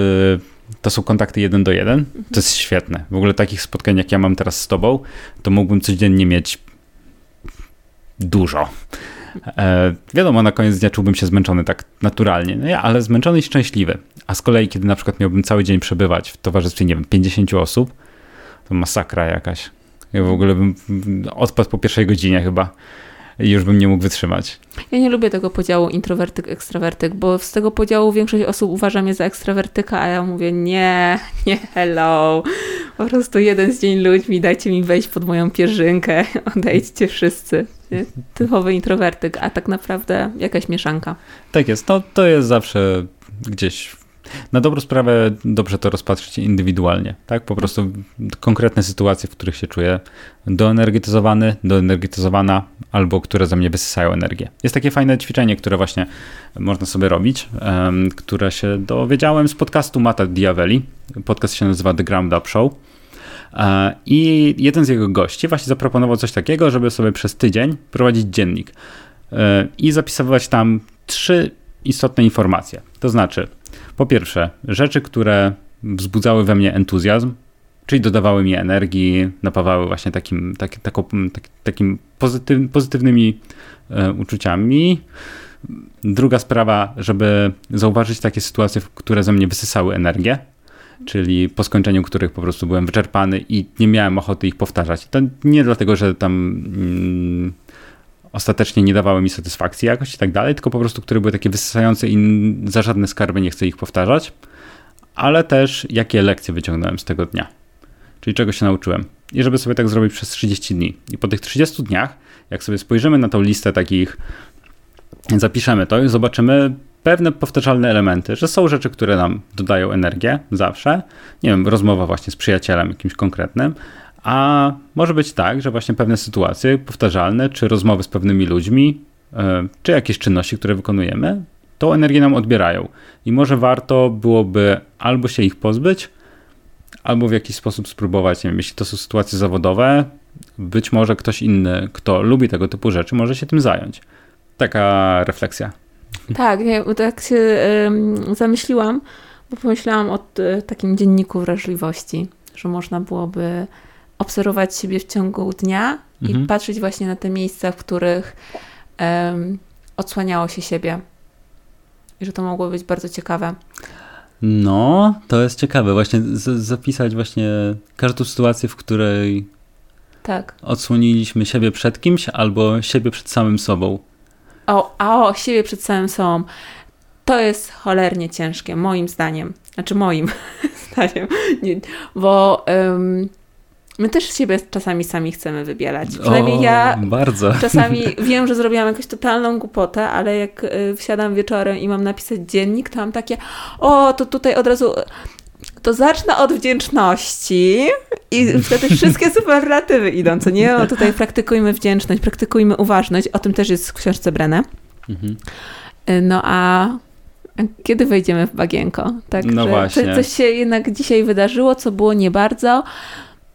to są kontakty jeden do jeden, to jest świetne. W ogóle takich spotkań, jak ja mam teraz z tobą, to mógłbym codziennie mieć dużo. E, wiadomo, na koniec dnia czułbym się zmęczony tak naturalnie, no ja, ale zmęczony i szczęśliwy. A z kolei, kiedy na przykład miałbym cały dzień przebywać w towarzystwie, nie wiem, 50 osób, to masakra jakaś. Ja w ogóle bym odpadł po pierwszej godzinie chyba już bym nie mógł wytrzymać.
Ja nie lubię tego podziału introwertyk, ekstrawertyk, bo z tego podziału większość osób uważa mnie za ekstrawertyka, a ja mówię nie, nie hello. Po prostu jeden z dzień ludźmi, dajcie mi wejść pod moją pierzynkę, odejdźcie wszyscy. Typowy introwertyk, a tak naprawdę jakaś mieszanka.
Tak jest, no to jest zawsze gdzieś na dobrą sprawę dobrze to rozpatrzyć indywidualnie, tak? Po prostu konkretne sytuacje, w których się czuję doenergetyzowany, doenergetyzowana, albo które ze mnie wysysają energię. Jest takie fajne ćwiczenie, które właśnie można sobie robić, um, które się dowiedziałem z podcastu Mata Diavelli. Podcast się nazywa The Ground Up Show. E, I jeden z jego gości właśnie zaproponował coś takiego, żeby sobie przez tydzień prowadzić dziennik e, i zapisywać tam trzy istotne informacje. To znaczy, po pierwsze, rzeczy, które wzbudzały we mnie entuzjazm, czyli dodawały mi energii, napawały właśnie takim, tak, tak, takim pozytyw, pozytywnymi e, uczuciami. Druga sprawa, żeby zauważyć takie sytuacje, które ze mnie wysysały energię, czyli po skończeniu których po prostu byłem wyczerpany i nie miałem ochoty ich powtarzać. To nie dlatego, że tam mm, ostatecznie nie dawały mi satysfakcji jakoś i tak dalej, tylko po prostu, które były takie wysysające i za żadne skarby nie chcę ich powtarzać, ale też jakie lekcje wyciągnąłem z tego dnia, czyli czego się nauczyłem. I żeby sobie tak zrobić przez 30 dni. I po tych 30 dniach, jak sobie spojrzymy na tą listę takich, zapiszemy to i zobaczymy pewne powtarzalne elementy, że są rzeczy, które nam dodają energię zawsze. Nie wiem, rozmowa właśnie z przyjacielem jakimś konkretnym, A może być tak, że właśnie pewne sytuacje powtarzalne, czy rozmowy z pewnymi ludźmi, e, czy jakieś czynności, które wykonujemy, tą energię nam odbierają. I może warto byłoby albo się ich pozbyć, albo w jakiś sposób spróbować, nie wiem, jeśli to są sytuacje zawodowe, być może ktoś inny, kto lubi tego typu rzeczy, może się tym zająć. Taka refleksja.
Tak, nie, tak się y, zamyśliłam, bo pomyślałam o y, takim dzienniku wrażliwości, że można byłoby obserwować siebie w ciągu dnia mhm. i patrzeć właśnie na te miejsca, w których y, odsłaniało się siebie. I że to mogło być bardzo ciekawe.
No, to jest ciekawe. Właśnie zapisać właśnie każdą sytuację, w której
tak.
odsłoniliśmy siebie przed kimś albo siebie przed samym sobą.
O, a o, siebie przed samym sobą. To jest cholernie ciężkie, moim zdaniem. Znaczy moim zdaniem. Nie, bo um, my też siebie czasami sami chcemy wybielać. Przynajmniej
o,
ja
bardzo.
czasami wiem, że zrobiłam jakąś totalną głupotę, ale jak y, wsiadam wieczorem i mam napisać dziennik, to mam takie, o, to tutaj od razu to zacznę od wdzięczności i wtedy wszystkie superlatywy idą, co nie? O, tutaj praktykujmy wdzięczność, praktykujmy uważność, o tym też jest w książce Brenę. Mhm. No a kiedy wejdziemy w bagienko? Tak,
no właśnie.
Coś się jednak dzisiaj wydarzyło, co było nie bardzo.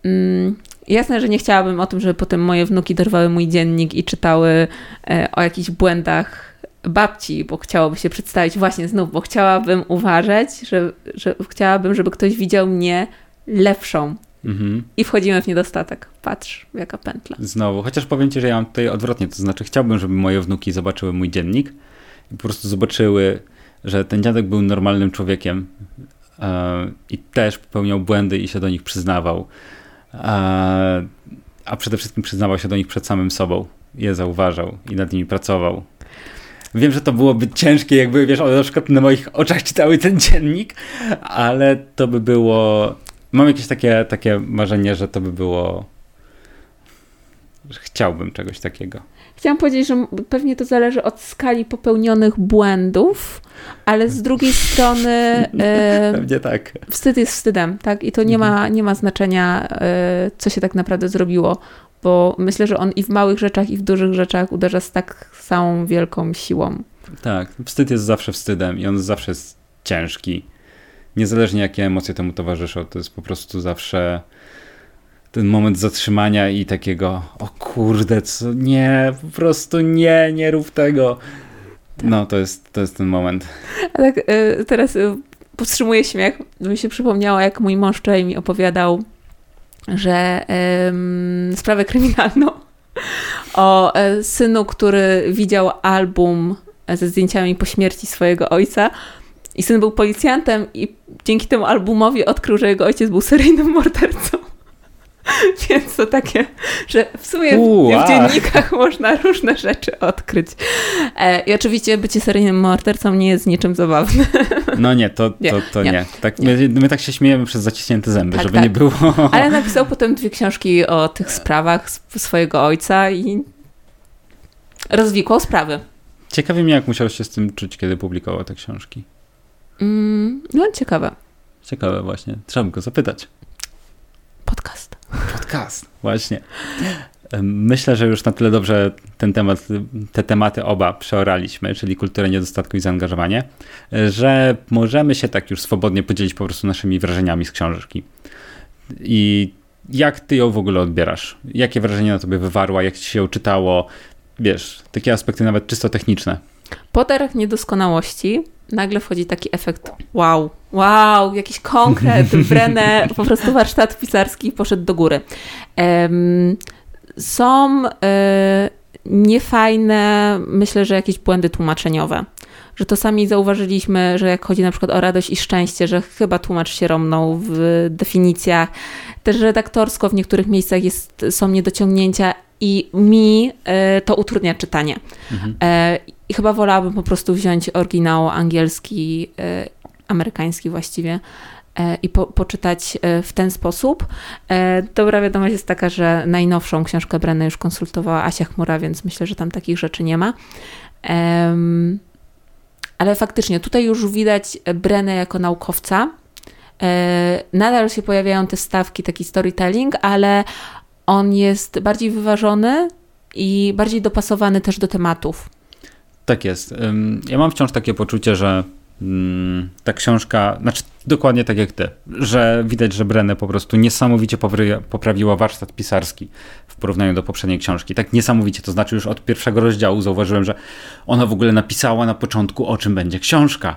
Mm, jasne, że nie chciałabym o tym, żeby potem moje wnuki dorwały mój dziennik i czytały e, o jakichś błędach babci, bo chciałoby się przedstawić właśnie znów, bo chciałabym uważać, że, że chciałabym, żeby ktoś widział mnie lepszą. Mhm. I wchodzimy w niedostatek. Patrz, jaka pętla.
Znowu, chociaż powiem ci, że ja mam tutaj odwrotnie, to znaczy chciałbym, żeby moje wnuki zobaczyły mój dziennik i po prostu zobaczyły, że ten dziadek był normalnym człowiekiem yy, i też popełniał błędy i się do nich przyznawał. A przede wszystkim przyznawał się do nich przed samym sobą. Je zauważał i nad nimi pracował. Wiem, że to byłoby ciężkie, jakby, wiesz, one na przykład na moich oczach czytały ten dziennik, ale to by było... Mam jakieś takie, takie marzenie, że to by było... Że chciałbym czegoś takiego.
Chciałam powiedzieć, że pewnie to zależy od skali popełnionych błędów, ale z drugiej strony.
Pewnie tak.
Wstyd jest wstydem, tak? I to nie ma, nie ma znaczenia, e, co się tak naprawdę zrobiło bo myślę, że on i w małych rzeczach, i w dużych rzeczach uderza z tak samą wielką siłą.
Tak, wstyd jest zawsze wstydem i on zawsze jest ciężki. Niezależnie jakie emocje temu towarzyszą, to jest po prostu zawsze ten moment zatrzymania i takiego o kurde, co nie, po prostu nie, nie rób tego. No, to jest, to jest ten moment.
A tak y, teraz y, powstrzymuję śmiech, mi się przypomniało, jak mój mąż wczoraj mi opowiadał że um, sprawę kryminalną o e, synu, który widział album ze zdjęciami po śmierci swojego ojca. I syn był policjantem, i dzięki temu albumowi odkrył, że jego ojciec był seryjnym mordercą. Więc to takie, że w sumie w, w dziennikach można różne rzeczy odkryć. E, I oczywiście bycie seryjnym mordercą nie jest niczym zabawnym.
No nie, to, nie, to, to nie. nie. Tak, nie. My, my, tak się śmiejemy przez zaciśnięte zęby, tak, żeby tak. nie było.
Ale napisał potem dwie książki o tych sprawach swojego ojca i rozwikłał sprawy.
Ciekawi mnie, jak musiał się z tym czuć, kiedy publikował te książki.
Mm, no, ciekawe.
Ciekawe właśnie. Trzeba by go zapytać.
Podcast.
Podcast, właśnie. Myślę, że już na tyle dobrze ten temat, te tematy oba przeoraliśmy, czyli kulturę niedostatku i zaangażowanie, że możemy się tak już swobodnie podzielić po prostu naszymi wrażeniami z książki. I jak ty ją w ogóle odbierasz? Jakie wrażenie na tobie wywarła? Jak ci się ją czytało? Wiesz, takie aspekty nawet czysto techniczne.
Po terach niedoskonałości nagle wchodzi taki efekt wow, wow, jakiś konkret, wrenę, po prostu warsztat pisarski poszedł do góry. Są y, niefajne, myślę, że jakieś błędy tłumaczeniowe. Że to sami zauważyliśmy, że jak chodzi na przykład o radość i szczęście, że chyba tłumacz się romnął w definicjach. Też redaktorsko w niektórych miejscach jest, są niedociągnięcia i mi y, to utrudnia czytanie. Mhm. Y, I chyba wolałabym po prostu wziąć oryginał angielski, y, amerykański właściwie i po, poczytać w ten sposób. Dobra wiadomość jest taka, że najnowszą książkę Brenę już konsultowała Asia Chmura, więc myślę, że tam takich rzeczy nie ma. Ale faktycznie tutaj już widać Brenę jako naukowca, e, nadal się pojawiają te stawki, taki storytelling, ale on jest bardziej wyważony i bardziej dopasowany też do tematów.
Tak jest. Ja mam wciąż takie poczucie, że mm, ta książka, znaczy dokładnie tak jak ty, że widać, że Brenne po prostu niesamowicie poprawiła warsztat pisarski w porównaniu do poprzedniej książki. Tak niesamowicie, to znaczy już od pierwszego rozdziału zauważyłem, że ona w ogóle napisała na początku, o czym będzie książka.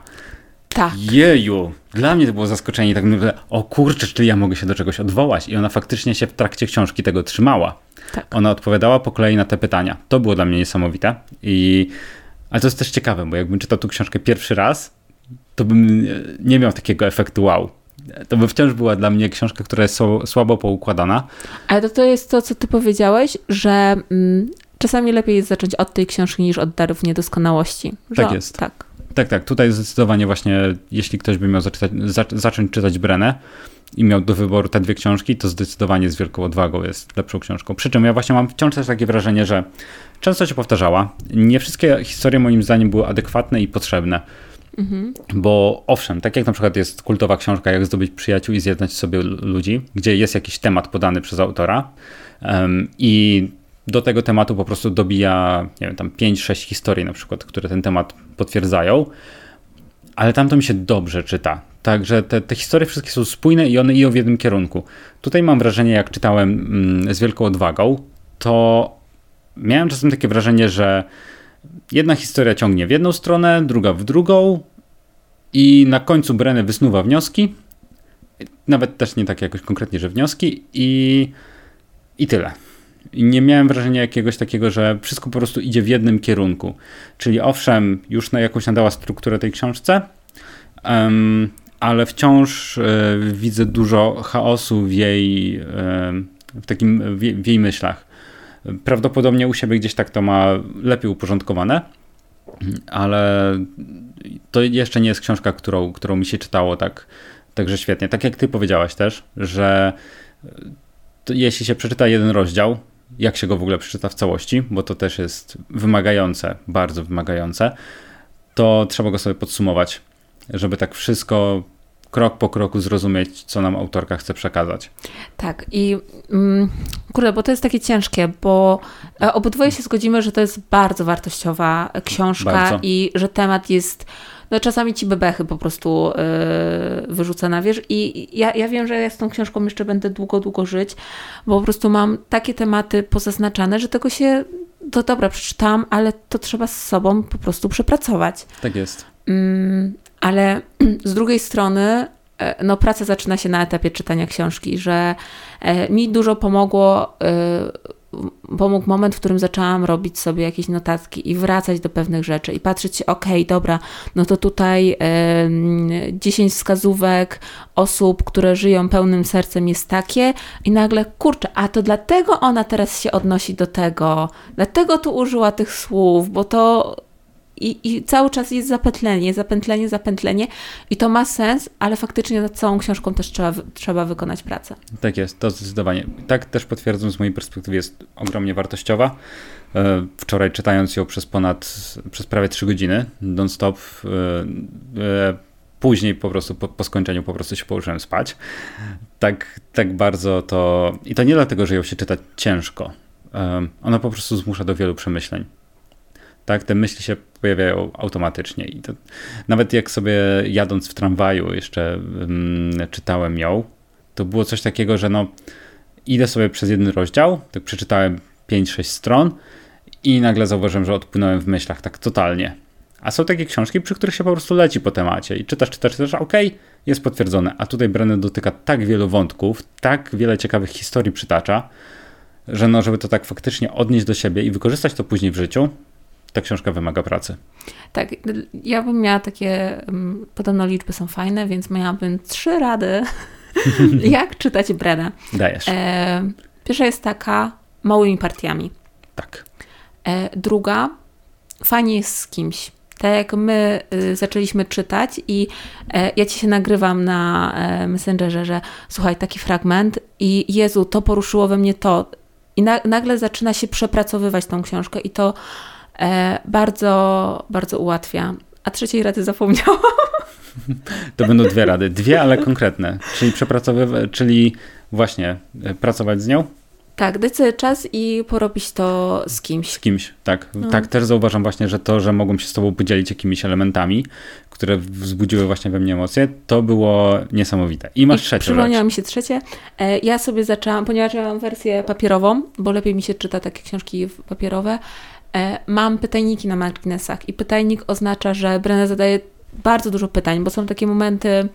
Tak.
Jeju, dla mnie to było zaskoczenie, tak myślę, o kurczę, czy ja mogę się do czegoś odwołać? I ona faktycznie się w trakcie książki tego trzymała. Tak. Ona odpowiadała po kolei na te pytania. To było dla mnie niesamowite. I... Ale to jest też ciekawe, bo jakbym czytał tu książkę pierwszy raz, to bym nie miał takiego efektu wow. To by wciąż była dla mnie książka, która jest słabo poukładana.
Ale to, to jest to, co ty powiedziałeś, że mm, czasami lepiej jest zacząć od tej książki niż od darów niedoskonałości.
Że, tak jest.
Tak.
Tak, tak. Tutaj zdecydowanie właśnie, jeśli ktoś by miał zaczytać, zacząć czytać Brenę i miał do wyboru te dwie książki, to zdecydowanie z wielką odwagą jest lepszą książką. Przy czym ja właśnie mam wciąż też takie wrażenie, że często się powtarzała. Nie wszystkie historie moim zdaniem były adekwatne i potrzebne. Mhm. Bo owszem, tak jak na przykład jest kultowa książka Jak zdobyć przyjaciół i zjednać sobie ludzi, gdzie jest jakiś temat podany przez autora um, i do tego tematu po prostu dobija, nie wiem, tam 5-6 historii na przykład, które ten temat potwierdzają, ale tam to mi się dobrze czyta. Także te, te historie wszystkie są spójne i one idą w jednym kierunku. Tutaj mam wrażenie, jak czytałem mm, z wielką odwagą, to miałem czasem takie wrażenie, że jedna historia ciągnie w jedną stronę, druga w drugą i na końcu Brenny wysnuwa wnioski, nawet też nie tak jakoś konkretnie, że wnioski i, i tyle. I nie miałem wrażenia jakiegoś takiego, że wszystko po prostu idzie w jednym kierunku. Czyli owszem, już na jakąś nadała strukturę tej książce, ale wciąż y, widzę dużo chaosu w jej, y, w takim, w jej myślach. Prawdopodobnie u siebie gdzieś tak to ma lepiej uporządkowane, ale to jeszcze nie jest książka, którą, którą mi się czytało tak, także świetnie. Tak jak ty powiedziałaś też, że jeśli się przeczyta jeden rozdział, jak się go w ogóle przeczyta w całości, bo to też jest wymagające, bardzo wymagające, to trzeba go sobie podsumować, żeby tak wszystko krok po kroku zrozumieć, co nam autorka chce przekazać.
Tak, i mm, kurde, bo to jest takie ciężkie, bo e, obydwoje się zgodzimy, że to jest bardzo wartościowa książka bardzo. i że temat jest no czasami ci bebechy po prostu yy, wyrzuca na wierzch i ja, ja wiem, że ja z tą książką jeszcze będę długo, długo żyć, bo po prostu mam takie tematy pozaznaczane, że tego się, to dobra, przeczytam, ale to trzeba z sobą po prostu przepracować.
Tak jest.
Yy, ale z drugiej strony e, no, praca zaczyna się na etapie czytania książki, że e, mi dużo pomogło e, pomógł moment, w którym zaczęłam robić sobie jakieś notatki i wracać do pewnych rzeczy i patrzeć się, okej, okay, dobra, no to tutaj y, 10 wskazówek osób, które żyją pełnym sercem jest takie i nagle, kurczę, a to dlatego ona teraz się odnosi do tego, dlatego tu użyła tych słów, bo to i, I, cały czas jest zapętlenie, zapętlenie, zapętlenie i to ma sens, ale faktycznie nad całą książką też trzeba, trzeba wykonać pracę.
Tak jest, to zdecydowanie. Tak też potwierdzam z mojej perspektywy jest ogromnie wartościowa. E, wczoraj czytając ją przez ponad, przez prawie 3 godziny non-stop, e, e, później po prostu po, po, skończeniu po prostu się położyłem spać. Tak, tak bardzo to... I to nie dlatego, że ją się czyta ciężko. Ona po prostu zmusza do wielu przemyśleń tak? Te myśli się pojawiają automatycznie i to, nawet jak sobie jadąc w tramwaju jeszcze um, czytałem ją, to było coś takiego, że no idę sobie przez jeden rozdział, tak przeczytałem 5-6 stron i nagle zauważyłem, że odpłynąłem w myślach tak totalnie. A są takie książki, przy których się po prostu leci po temacie i czytasz, czytasz, czytasz, okay, jest potwierdzone. A tutaj Brennan dotyka tak wielu wątków, tak wiele ciekawych historii przytacza, że no, żeby to tak faktycznie odnieść do siebie i wykorzystać to później w życiu, ta książka wymaga pracy.
Tak, ja bym miała takie, podobno liczby są fajne, więc miałabym trzy rady, jak czytać Breda.
Dajesz. E,
pierwsza jest taka, małymi partiami.
Tak.
E, druga, fajnie jest z kimś. Tak jak my y, zaczęliśmy czytać i e, ja ci się nagrywam na e, Messengerze, że słuchaj, taki fragment i Jezu, to poruszyło we mnie to. I na, nagle zaczyna się przepracowywać tą książkę i to bardzo, bardzo ułatwia. A trzeciej rady zapomniałam.
To będą dwie rady. Dwie, ale konkretne. Czyli przepracowywać, czyli właśnie e, pracować z nią,
Tak, dać sobie czas i porobić to z kimś.
z kimś. Tak,
No.
tak też zauważam właśnie, że to, że mogłem się z tobą podzielić jakimiś elementami, które wzbudziły właśnie we mnie emocje, to było niesamowite. I masz
I
trzecią
Przypomniało
rzecz.
mi się trzecie. E, Ja sobie zaczęłam, ponieważ ja mam wersję papierową, bo lepiej mi się czyta takie książki papierowe, e, mam pytajniki na marginesach i pytajnik oznacza, że Brenna zadaje bardzo dużo pytań, bo są takie momenty,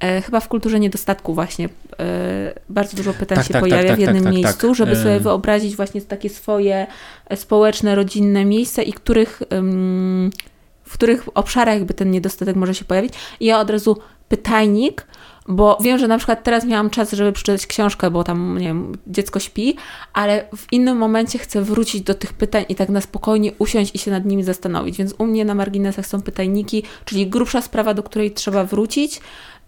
e, chyba w kulturze niedostatku właśnie, e, bardzo dużo pytań
Tak,
się
tak,
pojawia
tak,
w
tak,
jednym
tak, tak,
miejscu,
tak.
żeby
E.
sobie wyobrazić właśnie takie swoje e, społeczne, rodzinne miejsca i których... w których obszarach jakby ten niedostatek może się pojawić. I ja od razu pytajnik, bo wiem, że na przykład teraz miałam czas, żeby przeczytać książkę, bo tam, nie wiem, dziecko śpi, ale w innym momencie chcę wrócić do tych pytań i tak na spokojnie usiąść i się nad nimi zastanowić. Więc u mnie na marginesach są pytajniki, czyli grubsza sprawa, do której trzeba wrócić,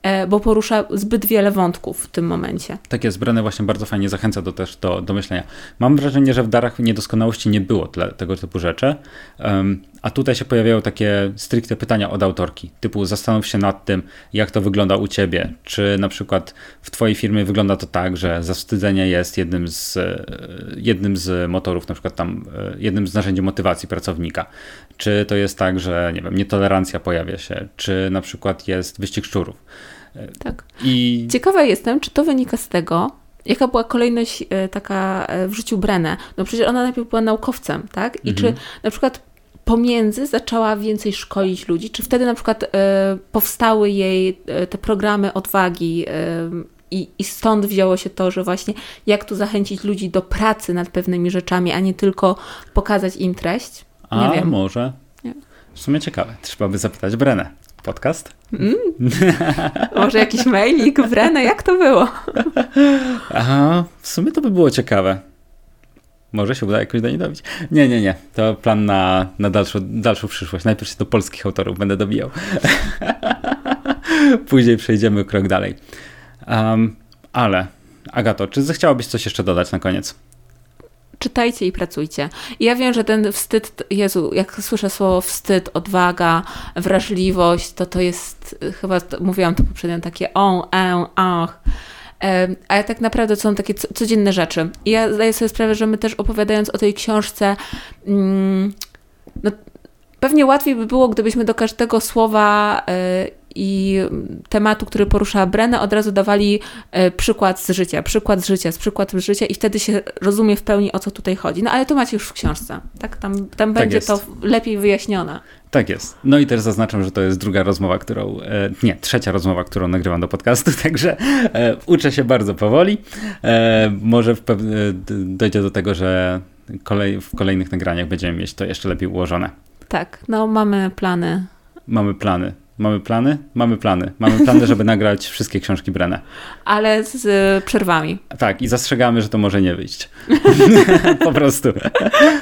e, bo porusza zbyt wiele wątków w tym momencie.
Tak jest, Brenę właśnie bardzo fajnie zachęca do, też do, do myślenia. Mam wrażenie, że w darach niedoskonałości nie było tego typu rzeczy, em, a tutaj się pojawiają takie stricte pytania od autorki, typu zastanów się nad tym, jak to wygląda u ciebie, czy na przykład w twojej firmie wygląda to tak, że zawstydzenie jest jednym z, e, jednym z motorów, na przykład tam e, jednym z narzędzi motywacji pracownika, czy to jest tak, że nie wiem, nietolerancja pojawia się, czy na przykład jest wyścig szczurów.
Tak.
I
Ciekawa jestem, czy to wynika z tego, jaka była kolejność e, taka e, w życiu Brenę. No przecież ona najpierw była naukowcem, tak? I
Mhm.
czy na przykład pomiędzy zaczęła więcej szkolić ludzi? Czy wtedy na przykład e, powstały jej e, te programy odwagi e, i, i stąd wzięło się to, że właśnie jak tu zachęcić ludzi do pracy nad pewnymi rzeczami, a nie tylko pokazać im treść?
A
Nie wiem.
może.
Nie.
W sumie ciekawe. Trzeba by zapytać Brenę. Podcast?
Może jakiś mailik, Brenę, jak to było?
Aha, w sumie to by było ciekawe. Może się uda jakoś do niej dobić. Nie, nie, nie. To plan na, na dalszą, dalszą przyszłość. Najpierw się do polskich autorów będę dobijał. Później przejdziemy krok dalej. Um, ale, Agato, czy zechciałabyś coś jeszcze dodać na koniec?
czytajcie i pracujcie. Ja wiem, że ten wstyd, Jezu, jak słyszę słowo wstyd, odwaga, wrażliwość, to to jest, chyba mówiłam to poprzednio, takie on, en, ach. Ale tak naprawdę to są takie co- codzienne rzeczy. I ja zdaję sobie sprawę, że my też opowiadając o tej książce, mm, no, pewnie łatwiej by było, gdybyśmy do każdego słowa y, i tematu, który porusza Brenę, od razu dawali e, przykład z życia, przykład z życia, z przykład z życia i wtedy się rozumie w pełni, o co tutaj chodzi. No ale to macie już w książce, tak? Tam, tam będzie
jest.
to lepiej wyjaśnione.
Tak jest. No i też zaznaczam, że to jest druga rozmowa, którą, e, nie, trzecia rozmowa, którą nagrywam do podcastu, także e, uczę się bardzo powoli. Może dojdzie do tego, że kolej, w kolejnych nagraniach będziemy mieć to jeszcze lepiej ułożone.
Tak, no mamy plany.
Mamy plany. Mamy plany? Mamy plany. Mamy plany, żeby nagrać wszystkie książki Brenę.
Ale z y, przerwami.
Tak, i zastrzegamy, że to może nie wyjść. po prostu.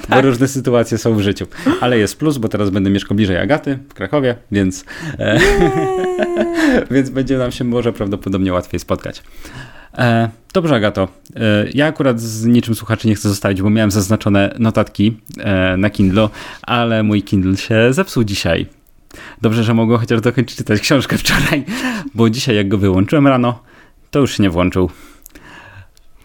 Bo różne sytuacje są w życiu. Ale jest plus, bo teraz będę mieszkał bliżej Agaty w Krakowie, więc, e, więc będzie nam się może prawdopodobnie łatwiej spotkać. E, dobrze, Agato. E, ja akurat z niczym słuchaczy nie chcę zostawić, bo miałem zaznaczone notatki e, na Kindle, ale mój Kindle się zepsuł dzisiaj. Dobrze, że mogłem chociaż dokończyć czytać książkę wczoraj, bo dzisiaj jak go wyłączyłem rano, to już się nie włączył.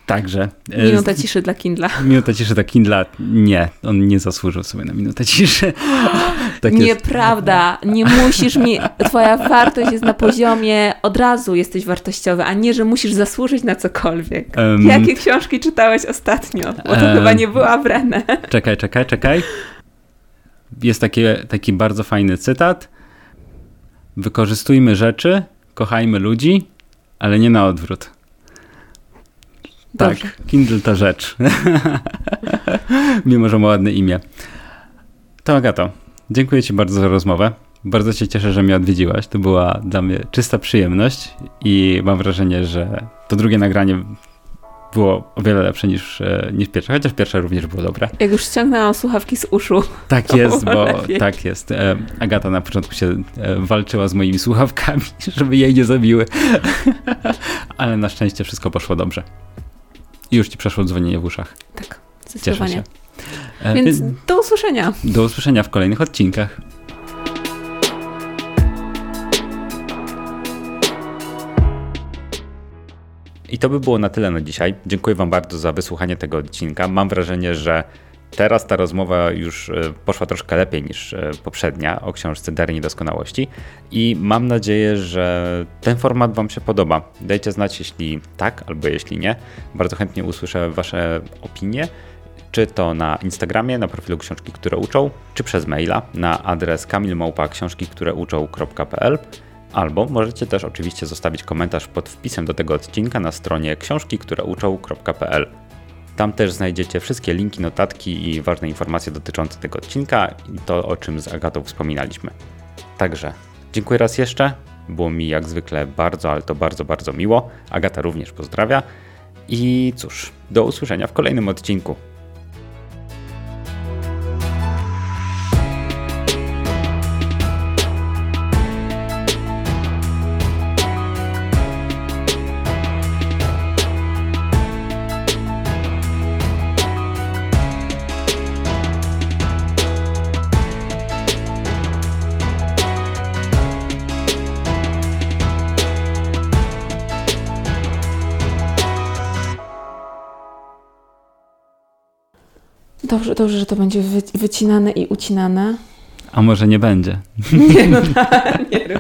Także. e,
Minuta ciszy dla Kindla.
Minuta ciszy dla Kindla. Nie, on nie zasłużył sobie na minutę ciszy. tak jest.
Nieprawda, nie musisz mi, twoja wartość jest na poziomie, od razu jesteś wartościowy, a nie, że musisz zasłużyć na cokolwiek.
Em,
Jakie książki czytałeś ostatnio? Bo to
Em.
chyba nie była Brenę.
Czekaj, czekaj, czekaj. Jest taki, taki bardzo fajny cytat. Wykorzystujmy rzeczy, kochajmy ludzi, ale nie na odwrót.
Dobrze.
Tak, Kindle to rzecz. Mimo, że ma ładne imię. To Agato, dziękuję Ci bardzo za rozmowę. Bardzo się cieszę, że mnie odwiedziłaś. To była dla mnie czysta przyjemność i mam wrażenie, że to drugie nagranie było o wiele lepsze niż, e, niż pierwsze, chociaż pierwsze również było dobre.
Jak już ściągnęłam słuchawki z uszu.
Tak jest, bo
lepiej.
tak jest. E, Agata na początku się e, walczyła z moimi słuchawkami, żeby jej nie zabiły. Ale na szczęście wszystko poszło dobrze. I już ci przeszło dzwonienie w uszach.
Tak,
Cieszę
zdecydowanie.
się. E,
Więc
więc
do usłyszenia.
do usłyszenia w kolejnych odcinkach. I to by było na tyle na dzisiaj. Dziękuję Wam bardzo za wysłuchanie tego odcinka. Mam wrażenie, że teraz ta rozmowa już e, poszła troszkę lepiej niż e, poprzednia o książce Dary Niedoskonałości i mam nadzieję, że ten format Wam się podoba. Dajcie znać, jeśli tak albo jeśli nie. Bardzo chętnie usłyszę Wasze opinie czy to na Instagramie, na profilu książki, które uczą, czy przez maila na adres kamilmałpa książki, które uczą.pl albo możecie też oczywiście zostawić komentarz pod wpisem do tego odcinka na stronie książki, które uczą.pl. Tam też znajdziecie wszystkie linki, notatki i ważne informacje dotyczące tego odcinka i to, o czym z Agatą wspominaliśmy. Także dziękuję raz jeszcze. Było mi jak zwykle bardzo, ale to bardzo, bardzo miło. Agata również pozdrawia. I cóż, do usłyszenia w kolejnym odcinku.
Dobrze, dobrze, że to będzie wy, wycinane i ucinane.
A może nie będzie?
Nie, no tak, nie.